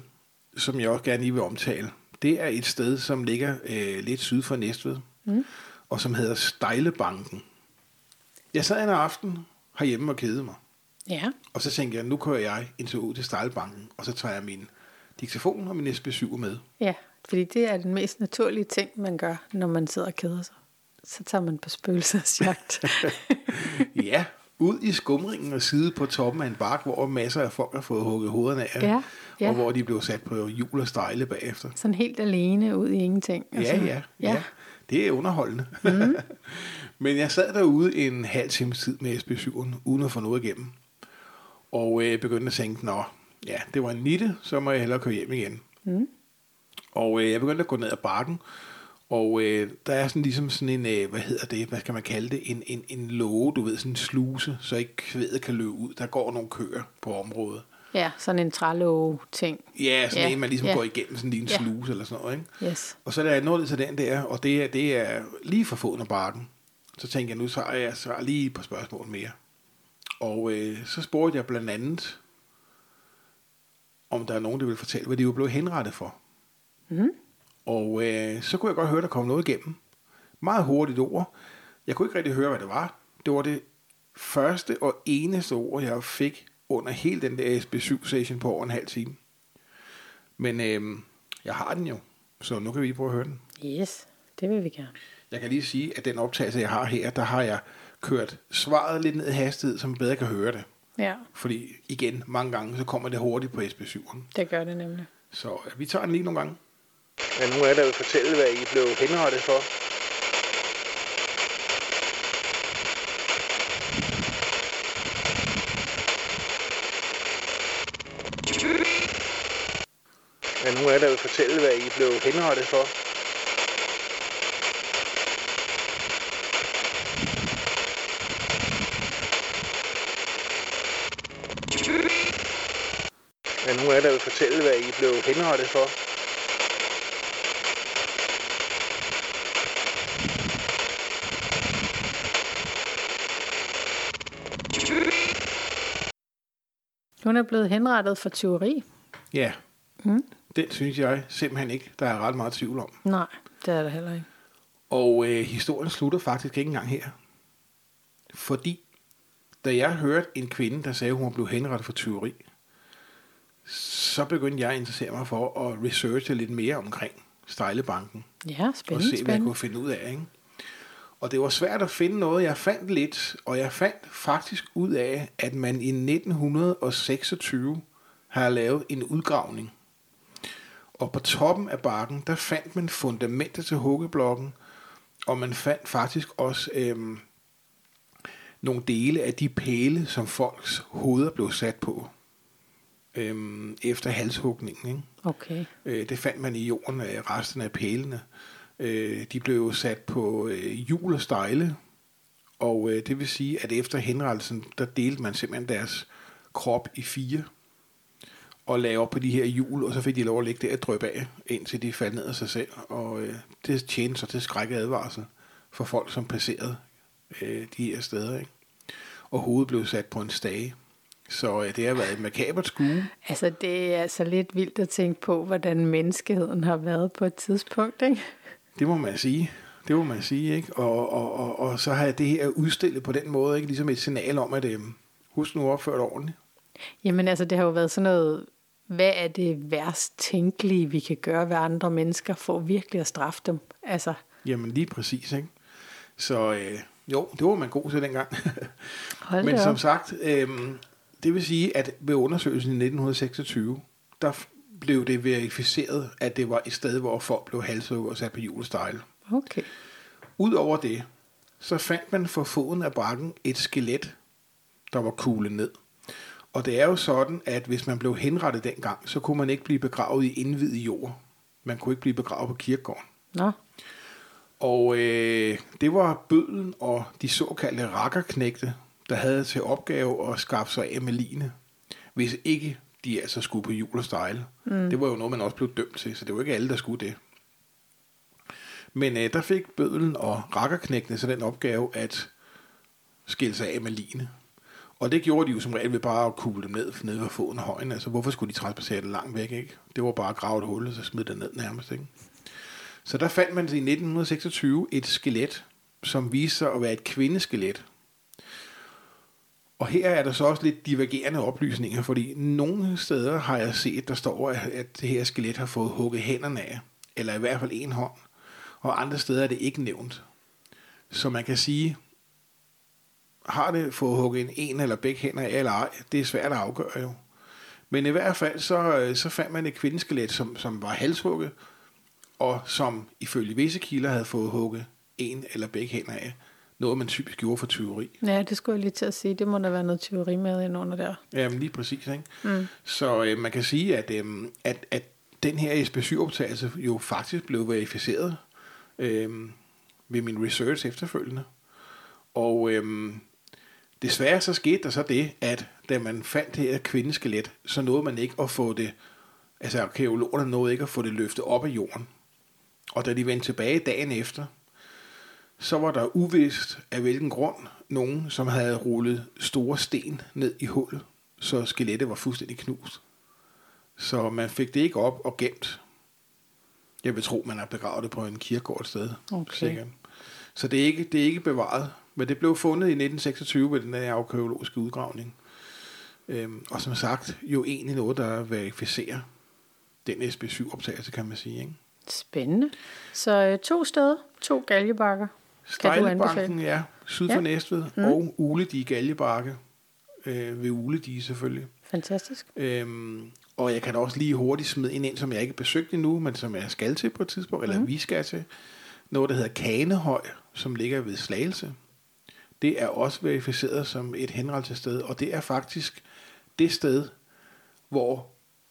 som jeg også gerne lige vil omtale, det er et sted, som ligger øh, lidt syd for Næstved, mm. og som hedder Stejlebanken. Jeg sad en aften herhjemme og kedede mig, Ja, og så tænkte jeg, nu kører jeg en tur ud til Stejlebanken, og så tager jeg min diktafon og min SB7 med. ja, fordi det er den mest naturlige ting, man gør, når man sidder og keder sig. Så tager man på spøgelsesjagt. Ja, ud i skumringen og sidde på toppen af en bakke, hvor masser af folk har fået hugget hovederne af, Ja, ja. og hvor de blev sat på hjul og stejle bagefter. Sådan helt alene ud i ingenting. Ja, ja, ja, ja. Det er underholdende. Mm. Men jeg sad derude en halv times tid med SB7'en, uden at få noget igennem. Og øh, begyndte at tænke, nå, ja, det var en nitte, så må jeg hellere køre hjem igen. Mm. Og øh, jeg begyndte at gå ned ad bakken, og øh, der er sådan ligesom sådan en, øh, hvad hedder det, hvad skal man kalde det, en, en, en låge, du ved, sådan en sluse, så ikke kvædet kan løbe ud. Der går nogle køer på området. ja, sådan en trælåge-ting. Ja, sådan Ja, en, man ligesom ja. går igennem, sådan lige en Ja. sluse eller sådan noget, ikke? Yes. Og så da jeg nåede til den der, og det er, det er lige for foden af bakken, så tænkte jeg, nu så jeg så lige et par spørgsmål mere. Og øh, så spurgte jeg blandt andet, om der er nogen, der vil fortælle, hvad de var blevet henrettet for. Mm. Og øh, så kunne jeg godt høre, der kom noget igennem. Meget hurtigt ord. Jeg kunne ikke rigtig høre, hvad det var. Det var det første og eneste ord, jeg fik under hele den der SB7-session på over en halv time. Men øh, jeg har den jo, så nu kan vi prøve at høre den. Yes, det vil vi gerne. Jeg kan lige sige, at den optagelse, jeg har her, der har jeg kørt svaret lidt ned i hastighed, så man bedre kan høre det. Ja, Fordi igen, mange gange, så kommer det hurtigt på SB7'eren. det gør det nemlig. Så øh, vi tager den lige nogle gange. Er nogen af jer, der vil fortælle, hvad I blev henrettet for? Er nogen af jer, der vil fortælle, hvad I blev henrettet for? Jer, der vil fortælle, hvad I blev henrettet for? Hun er blevet henrettet for tyveri. Ja, Mm. den synes jeg simpelthen ikke, der er ret meget tvivl om. Nej, det er der heller ikke. Og øh, historien slutter faktisk ikke engang her. Fordi, da jeg hørte en kvinde, der sagde, at hun blev henrettet for tyveri, så begyndte jeg at interessere mig for at researche lidt mere omkring Stejlebanken. Ja, og spændende, se, hvad jeg spændende. kunne finde ud af. Ikke? Og det var svært at finde noget. Jeg fandt lidt, og jeg fandt faktisk ud af, at man i 1926 har lavet en udgravning. Og på toppen af bakken, der fandt man fundamentet til huggeblokken, og man fandt faktisk også øhm, nogle dele af de pæle, som folks hoveder blev sat på øhm, efter halshugningen. Ikke? Okay. Øh, det fandt man i jorden af resten af pælene. Øh, de blev sat på øh, hjul og stejle, og øh, det vil sige, at efter henrettelsen, der delte man simpelthen deres krop i fire, og lagde op på de her hjul, og så fik de lov at ligge der og drøbe af, indtil de faldt ned af sig selv. Og øh, det tjente så til skræk advarsel for folk, som passerede øh, de her steder. Ikke? Og hovedet blev sat på en stage. Så øh, det har været et makabert skue. Altså, det er altså lidt vildt at tænke på, hvordan menneskeheden har været på et tidspunkt, ikke? Det må man sige. Det må man sige, ikke? Og, og, og, og så har jeg det her udstillet på den måde, ikke? Ligesom et signal om, at øhm, husk nu det ordentligt. Jamen altså, det har jo været sådan noget, hvad er det værst tænkelige, vi kan gøre ved andre mennesker, for virkelig at straffe dem? Altså, Jamen lige præcis, ikke? Så øh, jo, det var man god til dengang. hold Men da som op. sagt, øhm, Det vil sige, at ved undersøgelsen i 1926, der blev det verificeret, at det var et sted, hvor folk blev halshugget og sat på julestejle. Okay. Udover det, så fandt man for foden af bakken et skelet, der var kuglet ned. Og det er jo sådan, at hvis man blev henrettet dengang, så kunne man ikke blive begravet i indvidet jord. Man kunne ikke blive begravet på kirkegården. Nå, Og øh, det var bødlen og de såkaldte rakkerknægte, der havde til opgave at skaffe sig af med line, hvis ikke de altså skulle på jul og stejle. Mm. Det var jo noget, man også blev dømt til, så det var ikke alle, der skulle det. Men øh, der fik bødlen og rakkerknægtene så den opgave at skille sig af med line. Og det gjorde de jo som regel ved bare at kugle dem ned nede ved foden af højen. Altså, hvorfor skulle de transportere det langt væk, ikke? Det var bare at grave et hul, og så smide det ned nærmest, ikke? Så der fandt man i 1926 et skelet, som viste sig at være et kvindeskelet. Og her er der så også lidt divergerende oplysninger, fordi nogle steder har jeg set, der står, at det her skelet har fået hugget hænderne af, eller i hvert fald en hånd, og andre steder er det ikke nævnt. Så man kan sige, har det fået hugget en, en eller begge hænder af eller ej, det er svært at afgøre jo. Men i hvert fald så, øh, så fandt man et kvindeskelet, som, som var halshugget, og som ifølge visse kilder havde fået hugget en eller begge hænder af. Noget, man typisk gjorde for tyveri. ja, det skulle jeg lige til at sige. Det må der være noget teori med ind under der. Jamen lige præcis, ikke? Mm. Så øh, man kan sige, at, øh, at, at den her SB7-optagelse jo faktisk blev verificeret øh, ved min research efterfølgende. Og øh, desværre så skete der så det, at da man fandt det her kvindeskelet, så nåede man ikke at få det, altså arkeologerne nåede ikke at få det løftet op af jorden. Og da de vendte tilbage dagen efter, så var der uvist af hvilken grund nogen, som havde rullet store sten ned i hullet, så skelettet var fuldstændig knust. Så man fik det ikke op og gemt. Jeg vil tro, man har begravet det på en kirkegård et sted. Okay. Sikkert. Så det er, ikke, det er ikke bevaret. Men det blev fundet i 1926 ved den her arkeologiske udgravning. Øhm, og som sagt, jo egentlig noget, der verificerer den SB7-optagelse, kan man sige. Ikke? Spændende. Så øh, to steder, to galjebakker. Stejlebanken, ja, syd for Ja. Næstved, mm. og Uledige Galjebakke, øh, ved Uledige selvfølgelig. Fantastisk. Øhm, og jeg kan da også lige hurtigt smide ind, en, som jeg ikke besøgt endnu, men som jeg skal til på et tidspunkt, eller vi skal til. Noget, der hedder Kanehøj, som ligger ved Slagelse. Det er også verificeret som et henrettelsessted, og det er faktisk det sted, hvor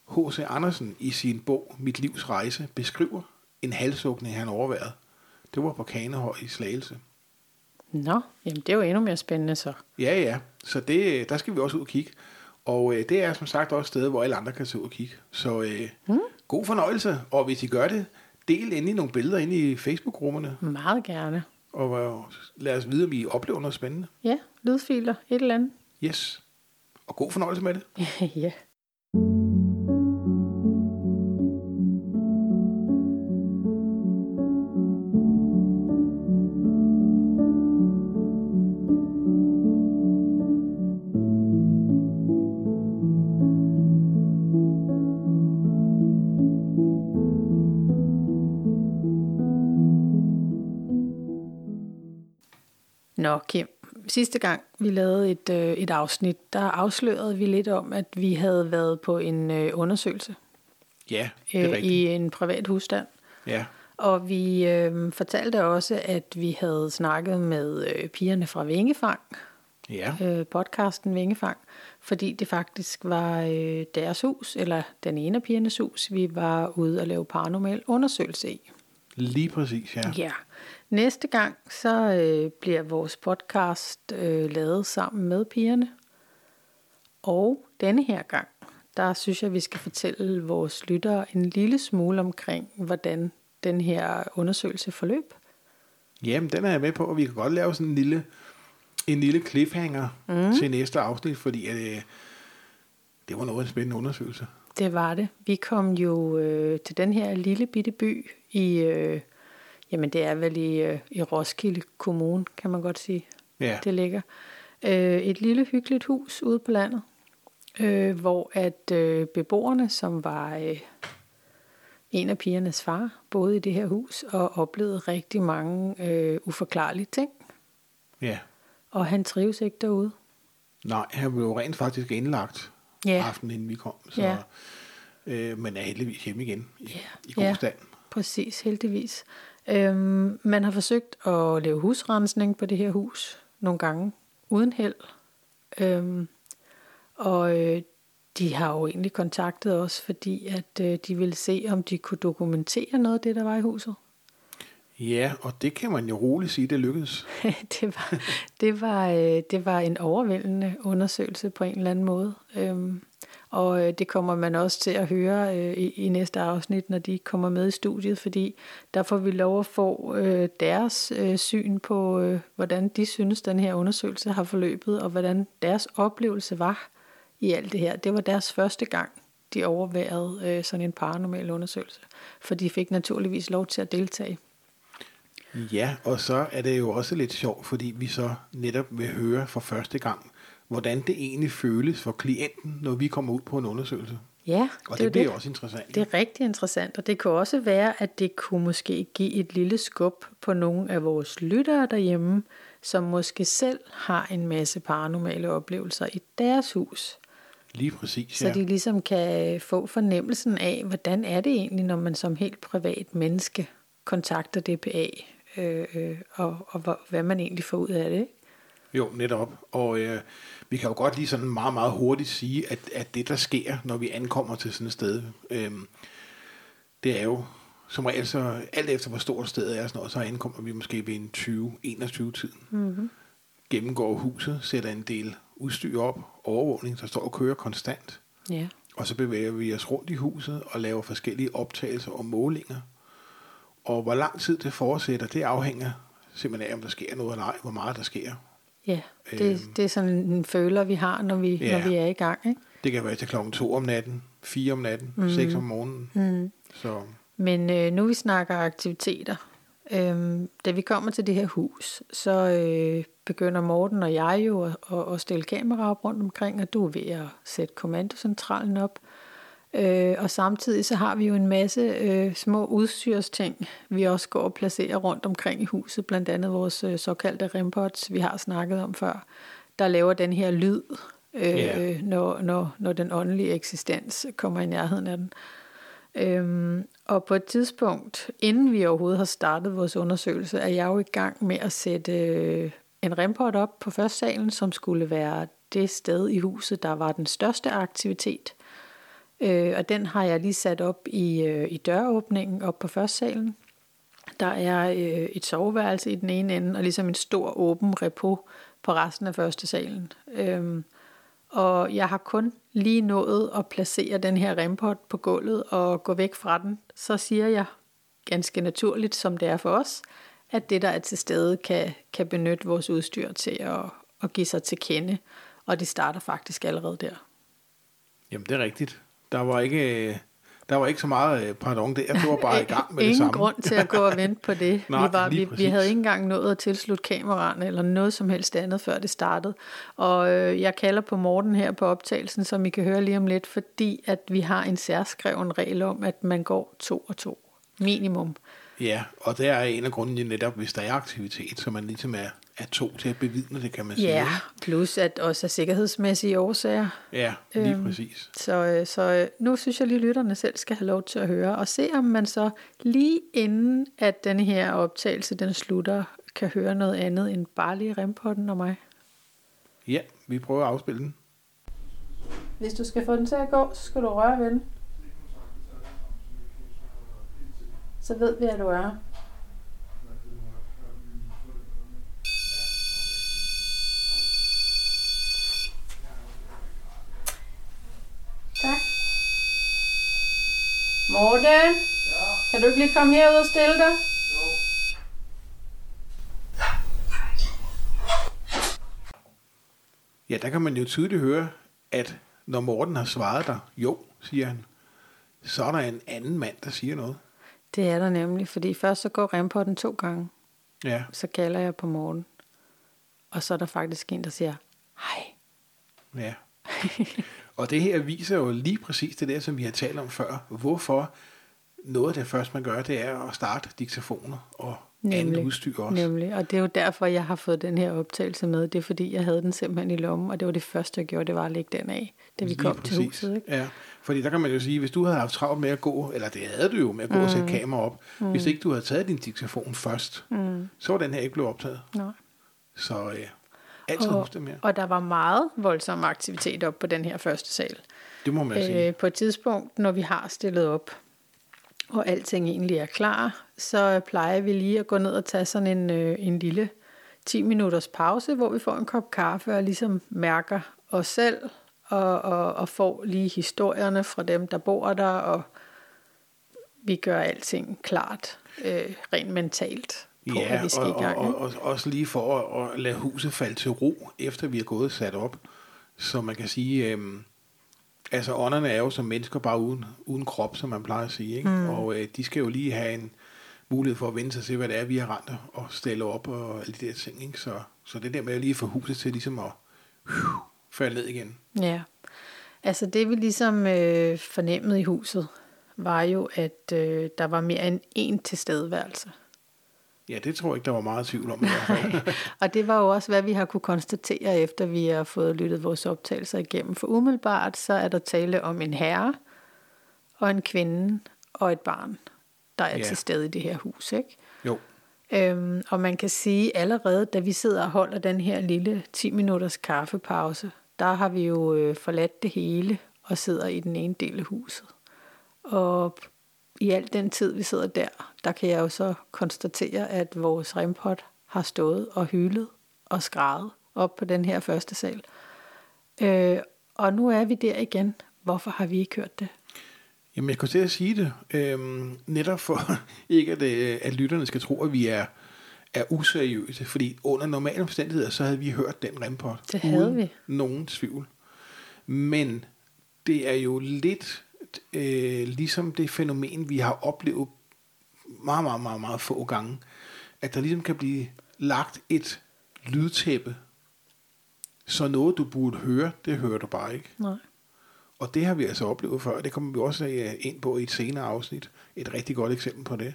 H.C. Andersen i sin bog Mit livs rejse beskriver en halshugning, han overværede. Det var på Kanehøj i Slagelse. Nå, jamen det er jo endnu mere spændende så. Ja, ja. Så det, der skal vi også ud og kigge. Og øh, det er som sagt også et sted, hvor alle andre kan tage ud og kigge. Så øh, mm. god fornøjelse. Og hvis I gør det, del endelig nogle billeder ind i Facebook-grupperne. Meget gerne. Og øh, lad os vide, om I oplever noget spændende. Ja, lydfiler, et eller andet. Yes. Og god fornøjelse med det. ja. Nå, Kim. Sidste gang vi lavede et, øh, et afsnit, der afslørede vi lidt om, at vi havde været på en øh, undersøgelse Ja, det er øh, rigtigt. i en privat husstand. Ja. Og vi øh, fortalte også, at vi havde snakket med øh, pigerne fra Vingefang, Ja. øh, podcasten Vingefang, fordi det faktisk var øh, deres hus, eller den ene af pigernes hus, vi var ude og lave paranormal undersøgelse i. Lige præcis, ja. Ja. Næste gang, så øh, bliver vores podcast øh, lavet sammen med pigerne. Og denne her gang, der synes jeg, vi skal fortælle vores lyttere en lille smule omkring, hvordan den her undersøgelse forløb. Jamen, den er jeg med på, og vi kan godt lave sådan en lille, en lille cliffhanger mm. til næste afsnit, fordi at, øh, det var noget af en spændende undersøgelse. Det var det. Vi kom jo øh, til den her lille bitte by i, øh, jamen det er vel i, øh, i Roskilde Kommune, kan man godt sige. Ja, det ligger. Øh, et lille hyggeligt hus ude på landet, øh, hvor at øh, beboerne, som var øh, en af pigernes far, boede i det her hus og oplevede rigtig mange øh, uforklarlige ting. ja. Og han trives ikke derude. Nej, han blev rent faktisk indlagt Ja. aftenen inden vi kom. Så, Ja. øh, men er heldigvis hjemme igen i, Ja. i god Ja. stand. Præcis, heldigvis. Øhm, man har forsøgt at lave husrensning på det her hus nogle gange, uden held. Øhm, og øh, de har jo egentlig kontaktet os, fordi at øh, de ville se, om de kunne dokumentere noget af det, der var i huset. Ja, og det kan man jo roligt sige, det lykkedes. det, var, det, var, øh, det var en overvældende undersøgelse på en eller anden måde. Øhm, og øh, det kommer man også til at høre øh, i, i næste afsnit, når de kommer med i studiet, fordi der får vi lov at få øh, deres øh, syn på, øh, hvordan de synes, den her undersøgelse har forløbet, og hvordan deres oplevelse var i alt det her. Det var deres første gang, de overværede øh, sådan en paranormal undersøgelse, for de fik naturligvis lov til at deltage. Ja, og så er det jo også lidt sjovt, fordi vi så netop vil høre for første gang, hvordan det egentlig føles for klienten, når vi kommer ud på en undersøgelse. Ja, Og det, er det, det bliver også interessant. Det er rigtig interessant, og det kunne også være, at det kunne måske give et lille skub på nogle af vores lyttere derhjemme, som måske selv har en masse paranormale oplevelser i deres hus. Lige præcis, Så ja. de ligesom kan få fornemmelsen af, hvordan er det egentlig, når man som helt privat menneske kontakter DPA, øh, øh, og, og hvad man egentlig får ud af det. ikke? Jo, netop. Og øh, vi kan jo godt lige sådan meget, meget hurtigt sige, at, at det, der sker, når vi ankommer til sådan et sted, øh, det er jo som regel så, alt efter hvor stort stedet er, sådan noget, så ankommer vi måske ved en 20-21 tiden. Mm-hmm. Gennemgår huset, sætter en del udstyr op, overvågning, der står og kører konstant. Ja. Og så bevæger vi os rundt i huset og laver forskellige optagelser og målinger. Og hvor lang tid det fortsætter, det afhænger simpelthen af, om der sker noget eller ej, hvor meget der sker. Ja, det, Øhm. det er sådan en føler, vi har, når vi, Ja. når vi er i gang. Ikke? Det kan være til klokken 2 om natten, 4 om natten, mm. 6 om morgenen. Mm. Så Men øh, nu vi snakker aktiviteter, øh, da vi kommer til det her hus, så øh, begynder Morten og jeg jo at, at, at stille kameraer op rundt omkring, og du er ved at sætte kommandocentralen op. Øh, og samtidig så har vi jo en masse øh, små udstyrsting, vi også går og placerer rundt omkring i huset, blandt andet vores øh, såkaldte rempots, vi har snakket om før, der laver den her lyd, øh, Ja. når, når, når den åndelige eksistens kommer i nærheden af den. Øhm, og på et tidspunkt, inden vi overhovedet har startet vores undersøgelse, er jeg jo i gang med at sætte øh, en remport op på første salen, som skulle være det sted i huset, der var den største aktivitet. Øh, og den har jeg lige sat op i, øh, i døråbningen op på første salen. Der er øh, et soveværelse i den ene ende, og ligesom en stor åben repo på resten af første salen. Øhm, og jeg har kun lige nået at placere den her rempot på gulvet og gå væk fra den. Så siger jeg ganske naturligt, som det er for os, at det, der er til stede, kan, kan benytte vores udstyr til at, at give sig til kende. Og det starter faktisk allerede der. jamen, det er rigtigt. Der var ikke, øh, der var ikke så meget øh, pardon der. Du var bare i gang med Ingen det samme. grund til at gå og vente på det. Nej, vi, var, vi, vi havde ikke engang nået at tilslutte kameraerne eller noget som helst andet, før det startede. Og øh, jeg kalder på Morten her på optagelsen, som I kan høre lige om lidt, fordi at vi har en særskreven regel om, at man går to og to. Minimum. Ja, og det er en af grundene netop, hvis der er aktivitet, så man ligesom er, er to til at bevidne det, kan man sige. Ja, plus at også af sikkerhedsmæssige årsager. Ja, lige Øhm, præcis. Så, øh, så øh, nu synes jeg lige, at lytterne selv skal have lov til at høre, og se om man så lige inden, at den her optagelse den slutter, kan høre noget andet end bare lige rempotten og mig. Ja, vi prøver at afspille den. Hvis du skal få den til at gå, så skal du røre ved den. Så ved vi, at du er. Morten, ja. kan du ikke lige komme herud og stille dig? Ja, der kan man jo tydeligt høre, at når Morten har svaret dig, jo, siger han, så er der en anden mand, der siger noget. Det er der nemlig, fordi først så går rempotten to gange. Ja, Så kalder jeg på morgen. Og så er der faktisk en, der siger, hej. ja. og det her viser jo lige præcis det der, som vi har talt om før. Hvorfor noget af det første, man gør, det er at starte diktafoner og andet udstyr også. Nemlig, og det er jo derfor, jeg har fået den her optagelse med. Det er fordi, jeg havde den simpelthen i lommen, og det var det første, jeg gjorde, det var at lægge den af, da vi Lige kom præcis. til huset. Ikke? Ja, fordi der kan man jo sige, hvis du havde haft travlt med at gå, eller det havde du jo med at gå mm. og sætte kamera op, mm. hvis ikke du havde taget din diktafon først, mm. så var den her ikke blevet optaget. Nej. Så øh, altid Og, husk det mere. og der var meget voldsom aktivitet op på den her første sal. Det må man sige. Øh, på et tidspunkt, når vi har stillet op, og alting egentlig er klar, så plejer vi lige at gå ned og tage sådan en, øh, en lille 10 minutters pause, hvor vi får en kop kaffe og ligesom mærker os selv, og, og, og får lige historierne fra dem, der bor der, og vi gør alting klart, øh, rent mentalt, på Ja, at vi skal og, i gang. og, og, og også lige for at, at lade huset falde til ro, efter vi er gået sat op. Så man kan sige, øhm, altså ånderne er jo som mennesker bare uden, uden krop, som man plejer at sige. Ikke? Mm. Og øh, de skal jo lige have en mulighed for at vende sig til, hvad det er, vi har rent og stille op og alle de der ting. Ikke? Så, så det der med at lige få huset til ligesom at uh, falde ned igen. Ja, altså det vi ligesom øh, fornemmede i huset, var jo, at øh, der var mere end én tilstedeværelse. Ja, det tror jeg ikke, der var meget tvivl om. Og det var jo også, hvad vi har kunne konstatere, efter vi har fået lyttet vores optagelser igennem. For umiddelbart, så er der tale om en herre, og en kvinde, og et barn, der er Ja. til stede i det her hus. Ikke? jo, Øhm, og man kan sige, allerede da vi sidder og holder den her lille 10 minutters kaffepause, der har vi jo øh, forladt det hele og sidder i den ene del af huset. Og i al den tid, vi sidder der, der kan jeg jo så konstatere, at vores rempot har stået og hylet og skrejet op på den her første sal. Øh, og nu er vi der igen. Hvorfor har vi ikke hørt det? Jamen, jeg kommer til at sige det, øhm, netop for ikke, at, øh, at lytterne skal tro, at vi er, er useriøse, fordi under normale omstændigheder, så havde vi hørt den rempot. Det havde uden vi. nogen tvivl. Men det er jo lidt øh, ligesom det fænomen, vi har oplevet meget, meget, meget, meget få gange, at der ligesom kan blive lagt et lydtæppe, så noget, du burde høre, det hører du bare ikke. Nej. Og det har vi altså oplevet før. Det kommer vi også øh, ind på i et senere afsnit. Et rigtig godt eksempel på det.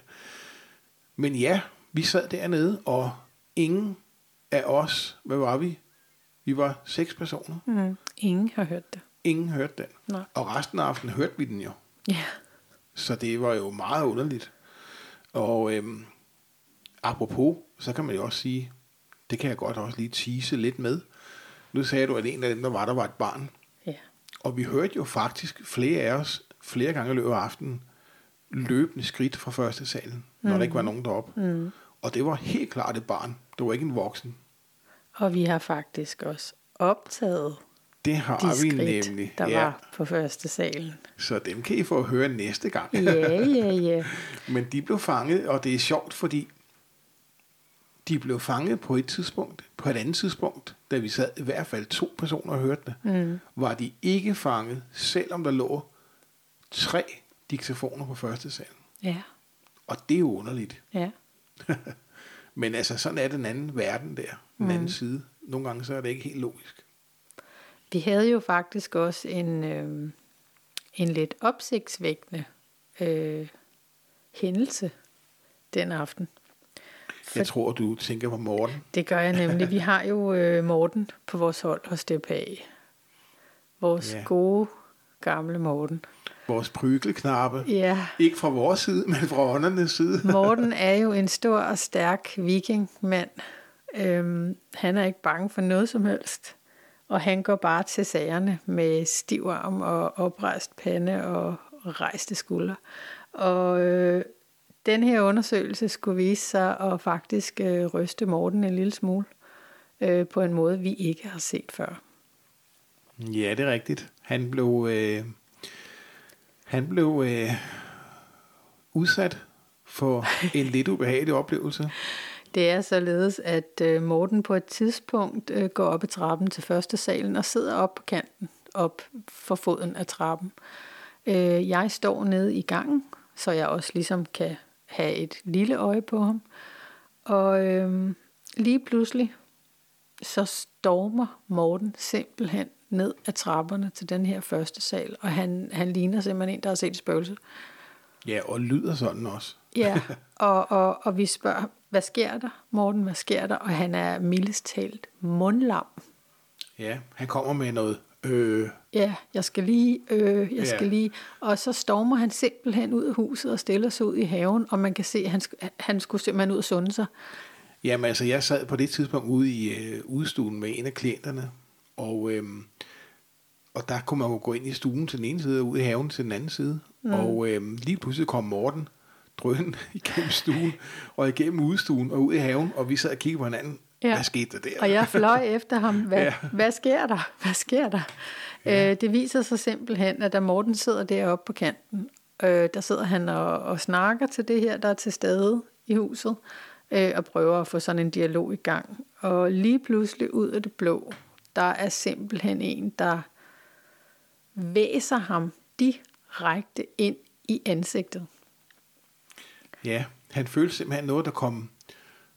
Men ja, vi sad dernede, og ingen af os, hvad var vi? Vi var seks personer. Mm. Ingen har hørt det. Ingen hørte den. Nej. Og resten af aftenen hørte vi den jo. Ja. Så det var jo meget underligt. Og øhm, apropos, så kan man jo også sige, det kan jeg godt også lige tease lidt med. Nu sagde du, at en af dem, der var der, var et barn. Ja. Og vi hørte jo faktisk flere af os, flere gange i løbet af aftenen, løbende skridt fra første salen, når der ikke var nogen deroppe. Mm. Og det var helt klart et barn. Det var ikke en voksen. Og vi har faktisk også optaget Det har de vi nemlig. der ja. var på første salen. Så dem kan I få at høre næste gang. Ja, ja, ja. Men de blev fanget, og det er sjovt, fordi de blev fanget på et tidspunkt, på et andet tidspunkt, da vi sad i hvert fald to personer og hørte det, mm. var de ikke fanget, selvom der lå tre diktafoner på første salen. Ja, Og det er jo underligt. ja. Men altså, sådan er den anden verden der, den anden side. Nogle gange så er det ikke helt logisk. Vi havde jo faktisk også en, øh, en lidt opsigtsvækkende øh, hændelse den aften. Jeg tror, du tænker på Morten. Det gør jeg nemlig. Vi har jo øh, Morten på vores hold hos DPA. Vores ja. gode, gamle Morten. Vores prygelknappe. Ja, Ikke fra vores side, men fra åndernes side. Morten er jo en stor og stærk vikingmand. Øhm, han er ikke bange for noget som helst. Og han går bare til sagerne med stiv arm og oprejst pande og rejste skuldre. Og øh, den her undersøgelse skulle vise sig at faktisk øh, ryste Morten en lille smule. Øh, på en måde, vi ikke har set før. Ja, det er rigtigt. Han blev, øh, han blev øh, udsat for en lidt ubehagelig oplevelse. Det er således, at øh, Morten på et tidspunkt øh, går op i trappen til første salen og sidder op på kanten, op for foden af trappen. Øh, jeg står nede i gangen, så jeg også ligesom kan have et lille øje på ham. Og øh, lige pludselig, så stormer Morten simpelthen ned ad trapperne til den her første sal, og han, han ligner simpelthen en, der har set et spøgelse. Ja, og lyder sådan også. Ja, og, og, og vi spørger, hvad sker der, Morten, hvad sker der? Og han er mildest talt mundlam. Ja, han kommer med noget øh, Ja, jeg skal lige, øh, jeg Ja. skal lige. Og så stormer han simpelthen ud af huset og stiller sig ud i haven, og man kan se, at han, han skulle simpelthen ud og sunde sig. Jamen altså, jeg sad på det tidspunkt ude i øh, udstuen med en af klienterne, og, øh, og der kunne man jo gå ind i stuen til den ene side, og ud i haven til den anden side. Mm. Og øh, lige pludselig kom Morten drøn igennem stuen, og igennem udstuen og ud i haven, og vi sad og kiggede på hinanden. Ja. Hvad skete der der? Og jeg fløj efter ham. Hvad, Ja. hvad sker der? Hvad sker der? Ja. Øh, det viser sig simpelthen, at da Morten sidder deroppe på kanten, øh, der sidder han og, og snakker til det her, der er til stede i huset, øh, og prøver at få sådan en dialog i gang. Og lige pludselig ud af det blå, der er simpelthen en, der væser ham direkte ind i ansigtet. Ja, han følte simpelthen noget, der kom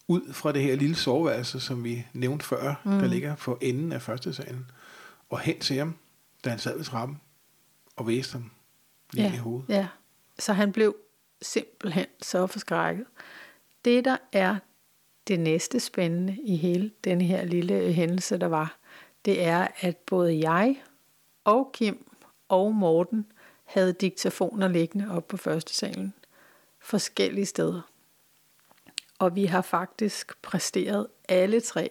ud fra det her lille soveværelse, som vi nævnte før, mm. der ligger for enden af første salen, og hen til ham, da han sad ved trappen, og væste ham lige ja. i hovedet. Ja, så han blev simpelthen så forskrækket. Det, der er det næste spændende i hele denne her lille hændelse, der var, det er, at både jeg og Kim og Morten havde diktafoner liggende op på første salen. Forskellige steder. Og vi har faktisk præsteret alle tre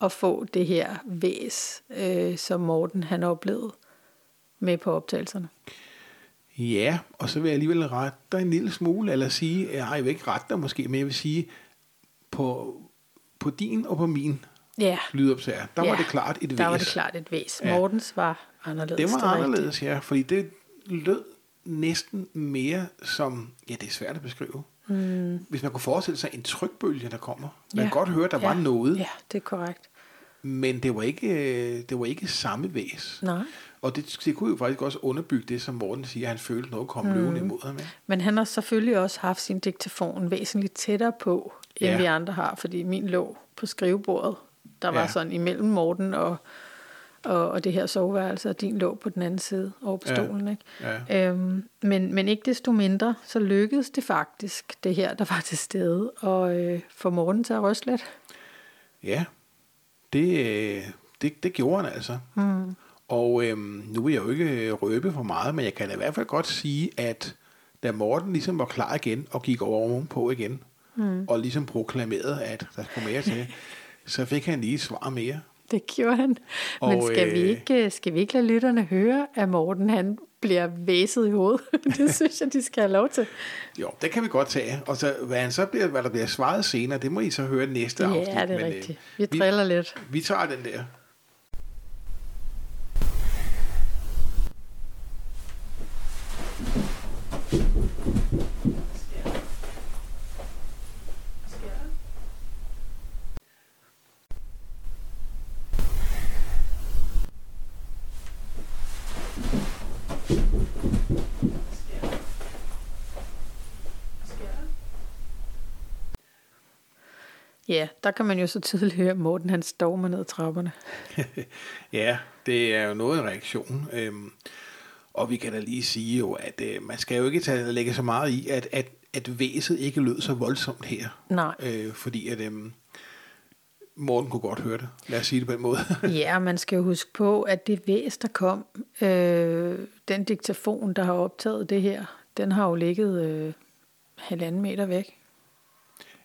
at få det her væs, øh, som Morten han oplevede med på optagelserne. Ja, og så vil jeg alligevel rette dig en lille smule, eller sige, jeg vil ikke rette dig måske, men jeg vil sige, på, på din og på min Ja, lydoptager, der Ja, var det klart et der var væs. det klart et væs. Ja. Mortens var anderledes. Det var er anderledes, ja, fordi det lød næsten mere som, ja, det er svært at beskrive. Mm. Hvis man kunne forestille sig en trykbølge, der kommer. Man Ja. kan godt høre, der var noget, Ja, det er korrekt. men det var ikke, øh, det var ikke samme væs. Nej. Og det, det kunne jo faktisk også underbygge det, som Morten siger, at han følte noget komme mm. løvende imod ham. Ja. Men han har selvfølgelig også haft sin diktafon væsentligt tættere på, end Ja. ja. vi andre har, fordi min lå på skrivebordet. Der var Ja. ja. sådan imellem Morten og, og, og det her soveværelse, og din lå på den anden side over på Ja. stolen. Ikke? Ja. Øhm, men, men ikke desto mindre, så lykkedes det faktisk, det her, der var til stede, og øh, få Morten til at ryste lidt. Ja, det, øh, det, det gjorde han altså. Mm. Og øhm, nu vil jeg jo ikke røbe for meget, men jeg kan i hvert fald godt sige, at da Morten ligesom var klar igen og gik over på igen, mm. og ligesom proklamerede, at der skulle mere til, så fik han lige svar mere. Det gjorde han. Og, Men skal, vi øh, ikke, skal vi ikke lade lytterne høre, at Morten han bliver væset i hovedet? det synes jeg, de skal have lov til. Jo, det kan vi godt tage. Og så, hvad, han så bliver, hvad der bliver svaret senere, det må I så høre næste afsnit. Ja, det er men, øh, rigtigt. Vi driller lidt. Vi tager den der. Ja, der kan man jo så tydeligt høre, at Morten han stormer ned ad trapperne. ja, det er jo noget en reaktion. Øhm, og vi kan da lige sige jo, at øh, man skal jo ikke tage, lægge så meget i, at, at, at væset ikke lød så voldsomt her. Nej. Øh, fordi at øhm, Morten kunne godt høre det. Lad os sige det på en måde. Ja, man skal jo huske på, at det væs, der kom, øh, den diktafon, der har optaget det her, den har jo ligget øh, halvanden meter væk.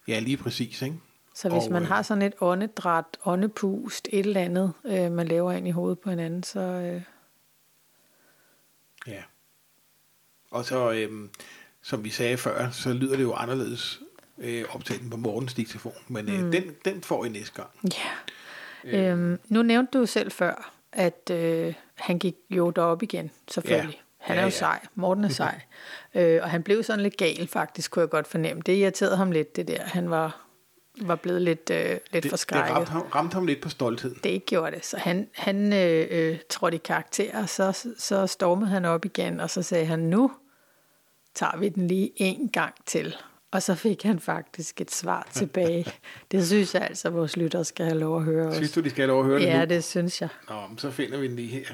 ja, lige præcis, ikke? Så hvis Og, man øh, har sådan et åndedræt, åndepust, et eller andet, øh, man laver ind i hovedet på hinanden, så øh, Ja. Og så, øhm, som vi sagde før, så lyder det jo anderledes øh, optaget på morgens diktafon. Men øh, mm. den, den får I næste gang. ja. Øhm, nu nævnte du jo selv før, at øh, han gik jo derop igen, selvfølgelig. Ja. Han Ja, er jo ja. sej. Morten er sej. øh, og han blev sådan lidt gal, faktisk, kunne jeg godt fornemme. Det irriterede ham lidt, det der. Han var, var blevet lidt, øh, lidt Det, det forskrækket. ramte, ham, ramte ham lidt på stoltheden. Det gjorde det. Så han, han øh, øh, trådte i karakter, og så, så stormede han op igen, og så sagde han, nu tager vi den lige en gang til. Og så fik han faktisk et svar tilbage. det synes jeg altså, at vores lyttere skal have lov at høre. Synes du, de skal have lov at høre det Ja, nu? det synes jeg. Nå, så finder vi den lige her.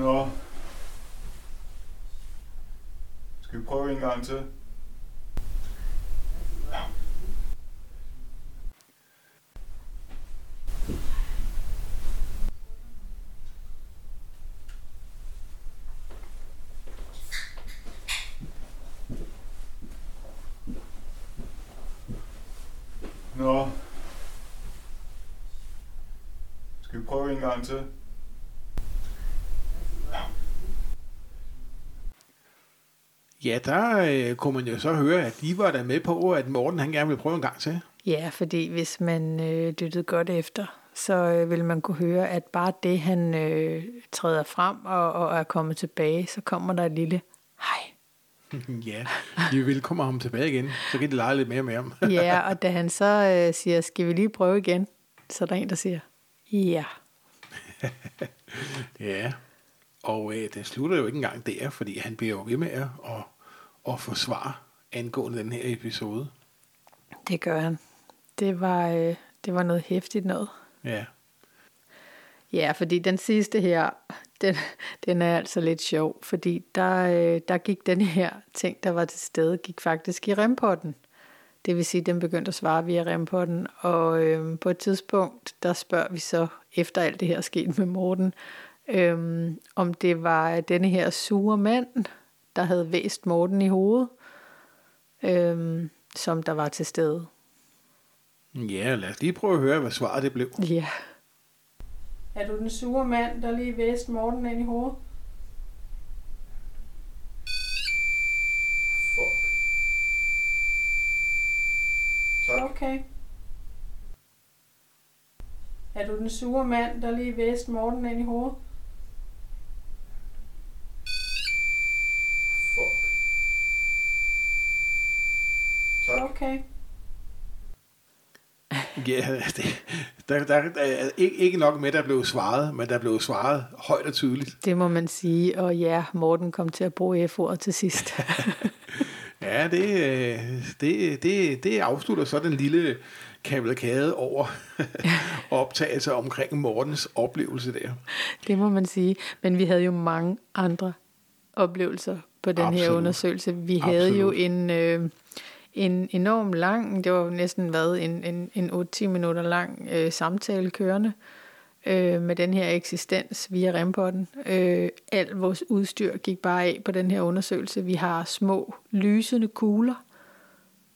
Nå. Skal vi prøve en gang til? Nå. Skal vi prøve en gang til? Ja, der øh, kunne man jo så høre, at de var der med på, at Morten han gerne ville prøve en gang til. Ja, fordi hvis man øh, lyttede godt efter, så øh, vil man kunne høre, at bare det, han øh, træder frem og, og er kommet tilbage, så kommer der et lille hej. ja, vil komme ham tilbage igen, så kan de lege lidt mere med ham. ja, og da han så øh, siger, skal vi lige prøve igen, så er der en, der siger, ja. ja, og øh, den slutter jo ikke engang der, fordi han bliver jo ved med at, at, at forsvare angående den her episode. Det gør han. Det var, øh, det var noget hæftigt noget. Ja. Ja, fordi den sidste her, den, den er altså lidt sjov, fordi der, øh, der gik den her ting, der var til stede, gik faktisk i rempotten. Det vil sige, at den begyndte at svare via rempotten, og øh, på et tidspunkt, der spørger vi så, efter alt det her skete med Morten, øh, om det var denne her sure mand, der havde væst Morten i hovedet, øh, som der var til stede. Ja, lad os lige prøve at høre, hvad svaret det blev. Ja. Er du den sure mand, der lige væst Morten ind i hovedet? Fuck. Tak. Okay. Er du den sure mand, der lige væst Morten ind i hovedet? Fuck. Tak. Okay. Ja, det, der, der, er ikke, ikke nok med, at der blev svaret, men der blev svaret højt og tydeligt. Det må man sige, og ja, Morten kom til at bruge F-ordet til sidst. Ja, det, det, det, det afslutter så den lille kavalkade over optagelser omkring Mortens oplevelse der. det må man sige. Men vi havde jo mange andre oplevelser på den her Absolut. undersøgelse. Vi havde jo Absolut. en, øh, en enorm lang, det var næsten været en, en, en 8-10 minutter lang øh, samtale kørende øh, med den her eksistens via rempotten. Øh, alt vores udstyr gik bare af på den her undersøgelse. Vi har små lysende kugler,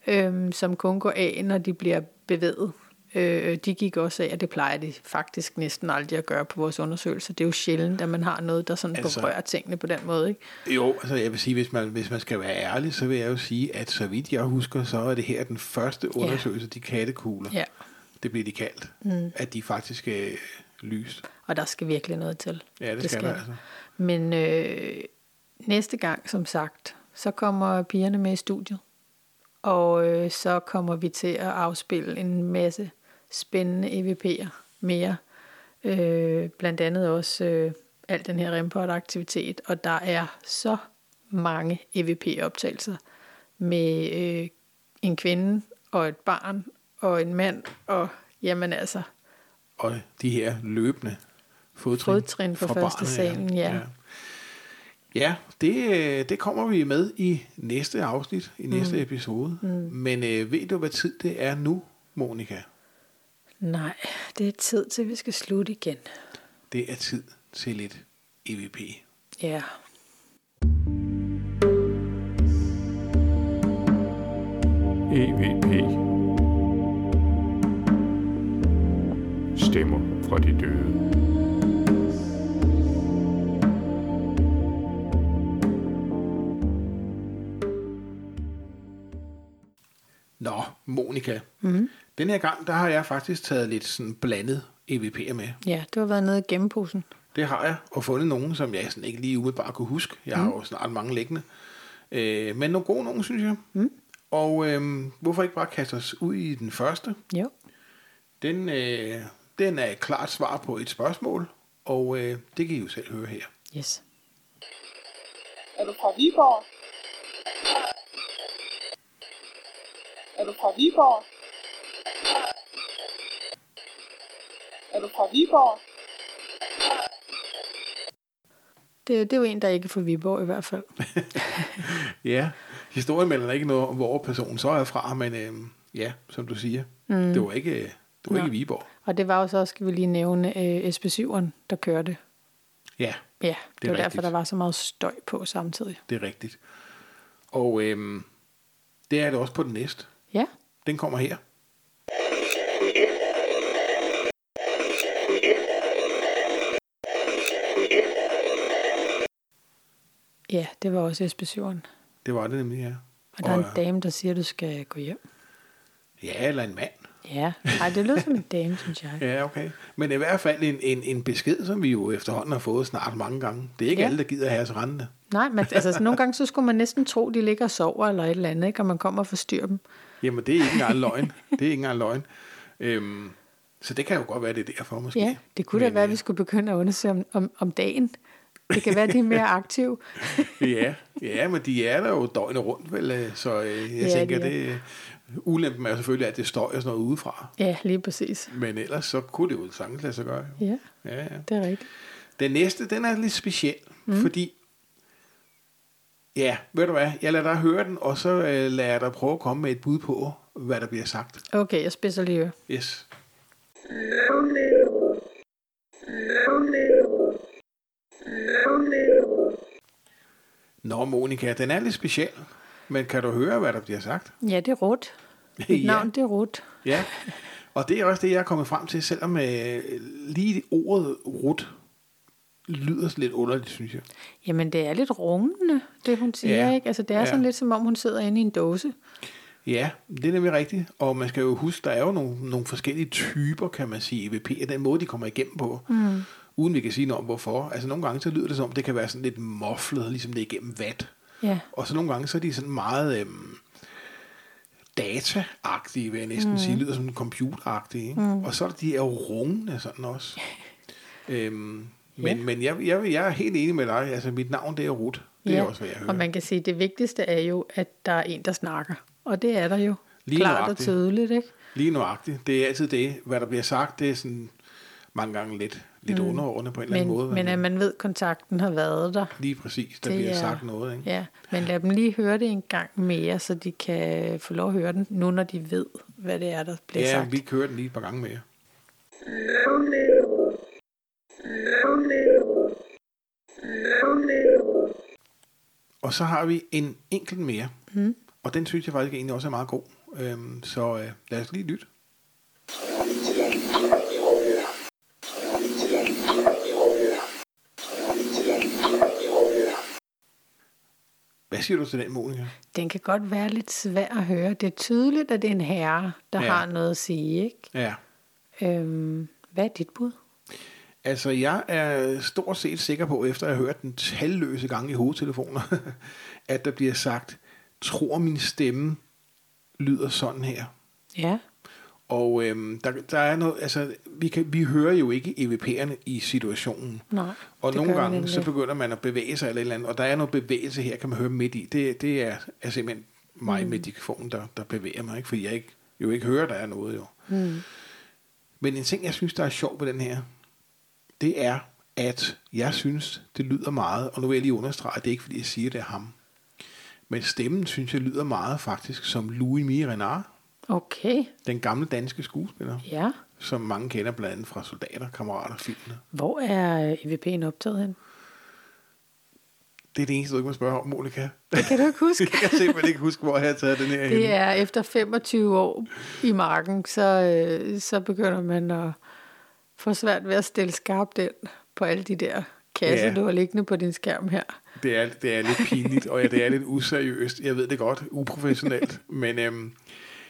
øh, som kun går af, når de bliver bevæget. Øh, de gik også af, og det plejer de faktisk næsten aldrig at gøre på vores undersøgelser. Det er jo sjældent, at man har noget, der sådan Altså- berører tingene på den måde. Ikke? Jo, altså jeg vil sige, hvis man, hvis man skal være ærlig, så vil jeg jo sige, at så vidt jeg husker, så er det her den første undersøgelse, de kattekugler, Ja, det bliver de kaldt, mm. at de faktisk er lyst. og der skal virkelig noget til. Ja, det, det skal, der altså. Men øh, næste gang, som sagt, så kommer pigerne med i studiet. Og øh, så kommer vi til at afspille en masse spændende EVP'er mere. Øh, blandt andet også øh, al den her Remport-aktivitet. Og der er så mange EVP-optagelser med øh, en kvinde og et barn og en mand. Og jamen altså, Og de her løbende fodtrin, Fodtrin på fra første barnet, salen, ja. ja. Ja, det, øh, det kommer vi med i næste afsnit, i næste mm. episode. Mm. Men øh, ved du, hvad tid det er nu, Monika? Nej, det er tid til, at vi skal slutte igen. Det er tid til lidt EVP. Ja. EVP. Stemmer fra de døde. Nå, Monika. Mm. Den her gang, der har jeg faktisk taget lidt sådan blandet EVP'er med. Ja, du har været nede i gemmeposen. Det har jeg, og fundet nogen, som jeg sådan ikke lige umiddelbart kunne huske. Jeg har jo snart mange liggende. Øh, men nogle gode nogen, synes jeg. Mm. Og øh, hvorfor ikke bare kaste os ud i den første? Jo. Den, øh, den er et klart svar på et spørgsmål, og øh, det kan I jo selv høre her. Yes. Er du fra Viborg? Er du fra Viborg? Er du fra Viborg? Det, det er jo en, der ikke er fra Viborg i hvert fald. Ja, historien melder ikke noget om, hvor personen så er fra, men øh, ja, som du siger, mm. det var ikke, det var ikke. Viborg. Og det var jo så også, skal vi lige nævne, øh, SP7'eren, der kørte. Ja, Ja, det, det var rigtigt. derfor, der var så meget støj på samtidig. det er rigtigt. Og øh, det er det også på den næste. Ja, Den kommer her. Ja det var også SP7'eren. Det var det nemlig, ja. Og der er en Og, øh, dame, der siger, at du skal gå hjem. Ja, eller en mand. Ja, nej, det lyder som en dame, synes jeg. Ja, okay. Men i hvert fald en, en, en besked, som vi jo efterhånden har fået snart mange gange. Det er ikke Ja. alle, der gider have os rende. Nej, men altså, så nogle gange så skulle man næsten tro, de ligger og sover eller et eller andet, ikke? og man kommer og forstyrrer dem. Jamen, det er ikke engang løgn. Det er ikke engang løgn. Øhm, så det kan jo godt være, det er derfor måske. Ja, det kunne da Men, være, at vi øh, skulle begynde at undersøge om, om, om dagen. Det kan være, de er mere aktive. Ja, ja, men de er der jo døgnet rundt, vel? øh, Så øh, jeg Ja, tænker, de er. det ulempen er jo selvfølgelig, at det støj og sådan noget udefra. Ja, lige præcis. Men ellers så kunne det jo sagtens lade sig gøre. Ja, Ja, ja. det er rigtigt. Den næste, den er lidt speciel, mm. fordi... Ja, ved du hvad? Jeg lader dig høre den, og så øh, lader jeg dig prøve at komme med et bud på, hvad der bliver sagt. Okay, jeg spidser lige. Yes. Nå, Monika, den er lidt speciel. Men kan du høre, hvad der bliver sagt? Ja, det er Rut. Mit Ja. navn, det er Rut. Ja, og det er også det, jeg er kommet frem til, selvom øh, lige ordet rut lyder lidt underligt, synes jeg. Jamen, det er lidt rungende, det hun siger, Ja. ikke? Altså, det er Ja. sådan lidt, som om hun sidder inde i en dåse. Ja, det er nemlig rigtigt. Og man skal jo huske, der er jo nogle, nogle forskellige typer, kan man sige, EVP, den måde, de kommer igennem på. Mm. Uden vi kan sige noget om, hvorfor. Altså nogle gange, så lyder det som om, det kan være sådan lidt moflet, ligesom det er igennem vat. Ja, Og så nogle gange, så er de sådan meget øhm, data-agtige, vil jeg næsten mm. sige. Lyder som computeragtige. Ikke? Mm. Og så er de her rungende sådan også. øhm, men, Ja. men jeg, jeg, jeg er helt enig med dig. Altså, mit navn, det er Rut. Det er ja. også, hvad jeg hører. og man kan sige, det vigtigste er jo, at der er en, der snakker. Og det er der jo. Lige Klart og nøjagtigt. tydeligt, ikke? Lige nøjagtigt. Det er altid det. Hvad der bliver sagt, det er sådan mange gange lidt, lidt mm. underordnet på en eller Men, anden måde. men at man ved, at kontakten har været der. Lige præcis, der Det bliver er- sagt noget. Ikke? Ja, men lad dem lige høre det en gang mere, så de kan få lov at høre den, nu når de ved, hvad det er, der bliver Ja, sagt. vi kører den lige et par gange mere. Og så har vi en enkelt mere. Mm. Og den synes jeg faktisk egentlig også er meget god. Øhm, så øh, lad os lige lytte. Siger du til den, Monika? Den kan godt være lidt svær at høre. Det er tydeligt, at det er en herre, der Ja. har noget at sige. Ikke? Ja. Øhm, hvad er dit bud? Altså, jeg er stort set sikker på, efter at have hørt den talløse gange i hovedtelefoner, at der bliver sagt, tror min stemme lyder sådan her. Ja, Og øhm, der, der er noget, altså, vi, kan, vi hører jo ikke EVP'erne i situationen. nej. Og nogle gange, så begynder man at bevæge sig eller et eller andet, og der er noget bevægelse her, kan man høre midt i. Det, det er, er simpelthen mig mm. med diktafonen, der, der bevæger mig, ikke? fordi jeg ikke, jo ikke hører, der er noget. Jo. Mm. Men en ting, jeg synes, der er sjov ved den her, det er, at jeg synes, det lyder meget, og nu vil jeg lige understrege, at det er ikke, fordi jeg siger, det er ham. Men stemmen, synes jeg, lyder meget faktisk som Louis Mie Renard, Okay, den gamle danske skuespiller, ja. som mange kender blandt andet fra Soldater, Kammerater, filmene. Hvor er EVP'en optaget hen? Det er det eneste, du ikke må spørge om, Monika. Det kan du ikke huske. jeg kan simpelthen ikke huske, hvor jeg har taget den her henne. Det er efter 25 år i marken, så, øh, så begynder man at få svært ved at stille skarpt ind på alle de der kasser, ja. du har liggende på din skærm her. Det er, det er lidt pinligt, og ja, det er lidt useriøst. Jeg ved det godt, uprofessionelt, men øhm,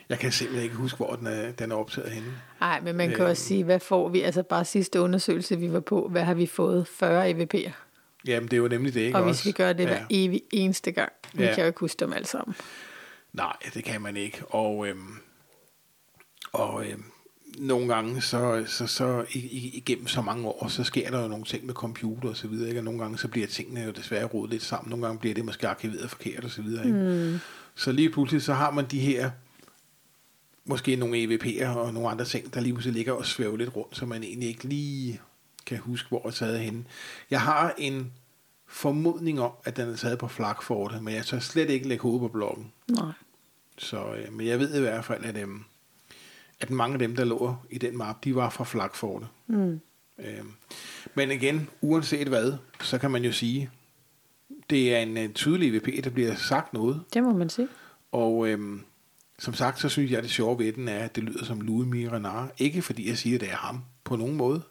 jeg kan simpelthen ikke huske, hvor den er, den er optaget henne. Nej, men man kan Øhm. også sige, hvad får vi? Altså bare sidste undersøgelse, vi var på, hvad har vi fået? 40 EVP'er. Jamen, det er jo nemlig det, ikke Og hvis vi gør det hver Ja. evig eneste gang, vi Ja. kan jo ikke huske dem alle sammen. Nej, det kan man ikke. Og, øhm, og øhm, nogle gange, så, så, så igennem så mange år, så sker der jo nogle ting med computer og så videre, ikke? og nogle gange så bliver tingene jo desværre rodet lidt sammen, nogle gange bliver det måske arkiveret forkert og så videre. Ikke? Mm. Så lige pludselig, så har man de her, måske nogle EVP'er og nogle andre ting, der lige pludselig ligger og svæver lidt rundt, så man egentlig ikke lige kan huske, hvor er taget henne. Jeg har en formodning om, at den er taget på flakfortet, men jeg tør slet ikke lægge hovedet på bloggen. Nej. Så, øh, men jeg ved i hvert fald, at, øh, at mange af dem, der lå i den map, de var fra flakfortet. Mm. Øh, men igen, uanset hvad, så kan man jo sige, det er en, en tydelig EVP, der bliver sagt noget. Det må man sige. Og øhm, som sagt, så synes jeg, at det sjove ved den er, at det lyder som Louis Mirenar. Ikke fordi jeg siger, at det er ham på nogen måde,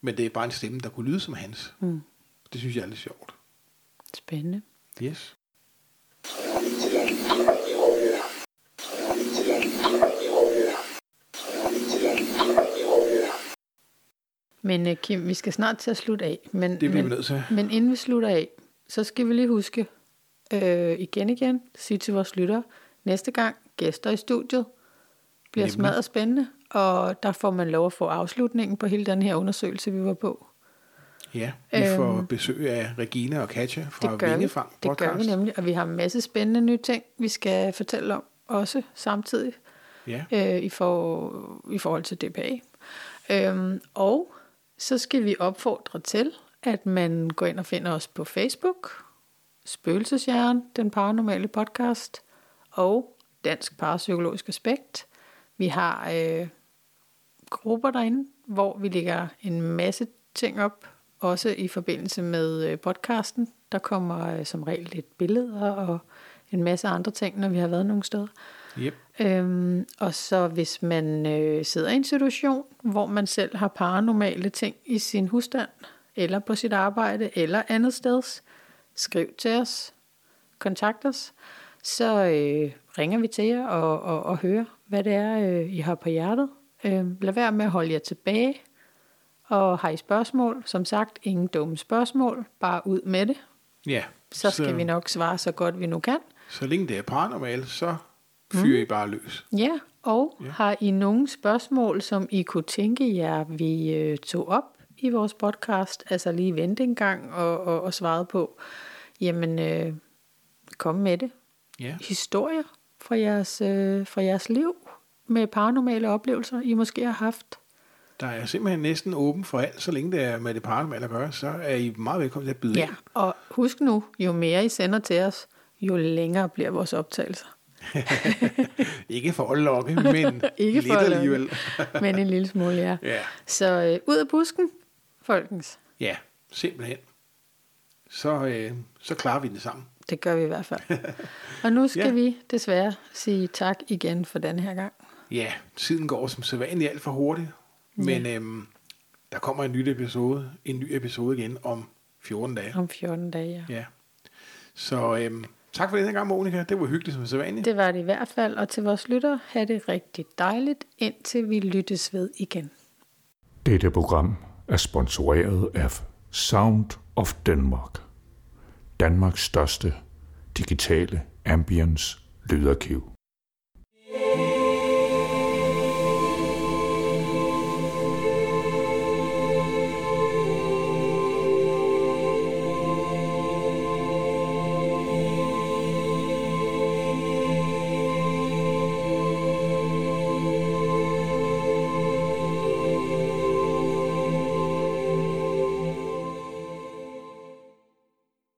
men det er bare en stemme, der kunne lyde som hans. Mm. Det synes jeg er lidt sjovt. Spændende. Yes. Men uh, Kim, vi skal snart til at slutte af. Men, Det bliver men, vi nødt til. Men inden vi slutter af, så skal vi lige huske øh, igen igen, sige til vores lyttere, næste gang gæster i studiet bliver Nemlig. smadret spændende, og der får man lov at få afslutningen på hele den her undersøgelse, vi var på. Ja, vi får Øhm, besøg af Regina og Katja fra Det gør, vi. Vingefang det gør vi nemlig, og vi har en masse spændende nye ting, vi skal fortælle om også samtidig Ja, øh, i, for, i forhold til DPA. Øhm, og så skal vi opfordre til, at man går ind og finder os på Facebook, Spøgelseshjern, den paranormale podcast, og Dansk Parapsykologisk Aspekt. Vi har øh, grupper derinde, hvor vi lægger en masse ting op, også i forbindelse med øh, podcasten. Der kommer øh, som regel lidt billeder og en masse andre ting, når vi har været nogle steder. yep. Øhm, og så hvis man øh, sidder i en situation, hvor man selv har paranormale ting i sin husstand, eller på sit arbejde, eller andet steds, skriv til os, kontakt os, så øh, ringer vi til jer og, og, og hører, hvad det er, øh, I har på hjertet. Øh, lad være med at holde jer tilbage, og har I spørgsmål, som sagt, ingen dumme spørgsmål, bare ud med det. ja. Så skal vi nok svare så godt vi nu kan. Så længe det er paranormalt, så fyrer I bare løs. Ja, og ja. har I nogle spørgsmål, som I kunne tænke jer, vi øh, tog op i vores podcast, altså lige vente en gang og, og, og svarede på, jamen øh, kom med det. Ja. Historier fra jeres, øh, fra jeres liv med paranormale oplevelser, I måske har haft. Der er simpelthen næsten åben for alt, så længe det er med det paranormale at gøre, så er I meget velkommen til at byde Ja, og husk nu, jo mere I sender til os, jo længere bliver vores optagelser. Ikke for at lokke, men Ikke lidt for at alligevel. Men en lille smule, ja. Ja. Så øh, ud af busken, folkens. ja, simpelthen. Så, øh, så klarer vi det sammen. Det gør vi i hvert fald. Og nu skal Ja. ja. vi desværre sige tak igen for den her gang. Ja, tiden går som sædvanligt alt for hurtigt, men øhm, der kommer en ny episode, en ny episode igen om 14 dage. Om 14 dage, ja. Ja. Så øhm, tak for den her gang, Monika. Det var hyggeligt som sædvanligt. Det var det i hvert fald, og til vores lytter, have det rigtig dejligt, indtil vi lyttes ved igen. Dette program er sponsoreret af Sound of Denmark. Danmarks største digitale ambience lydarkiv.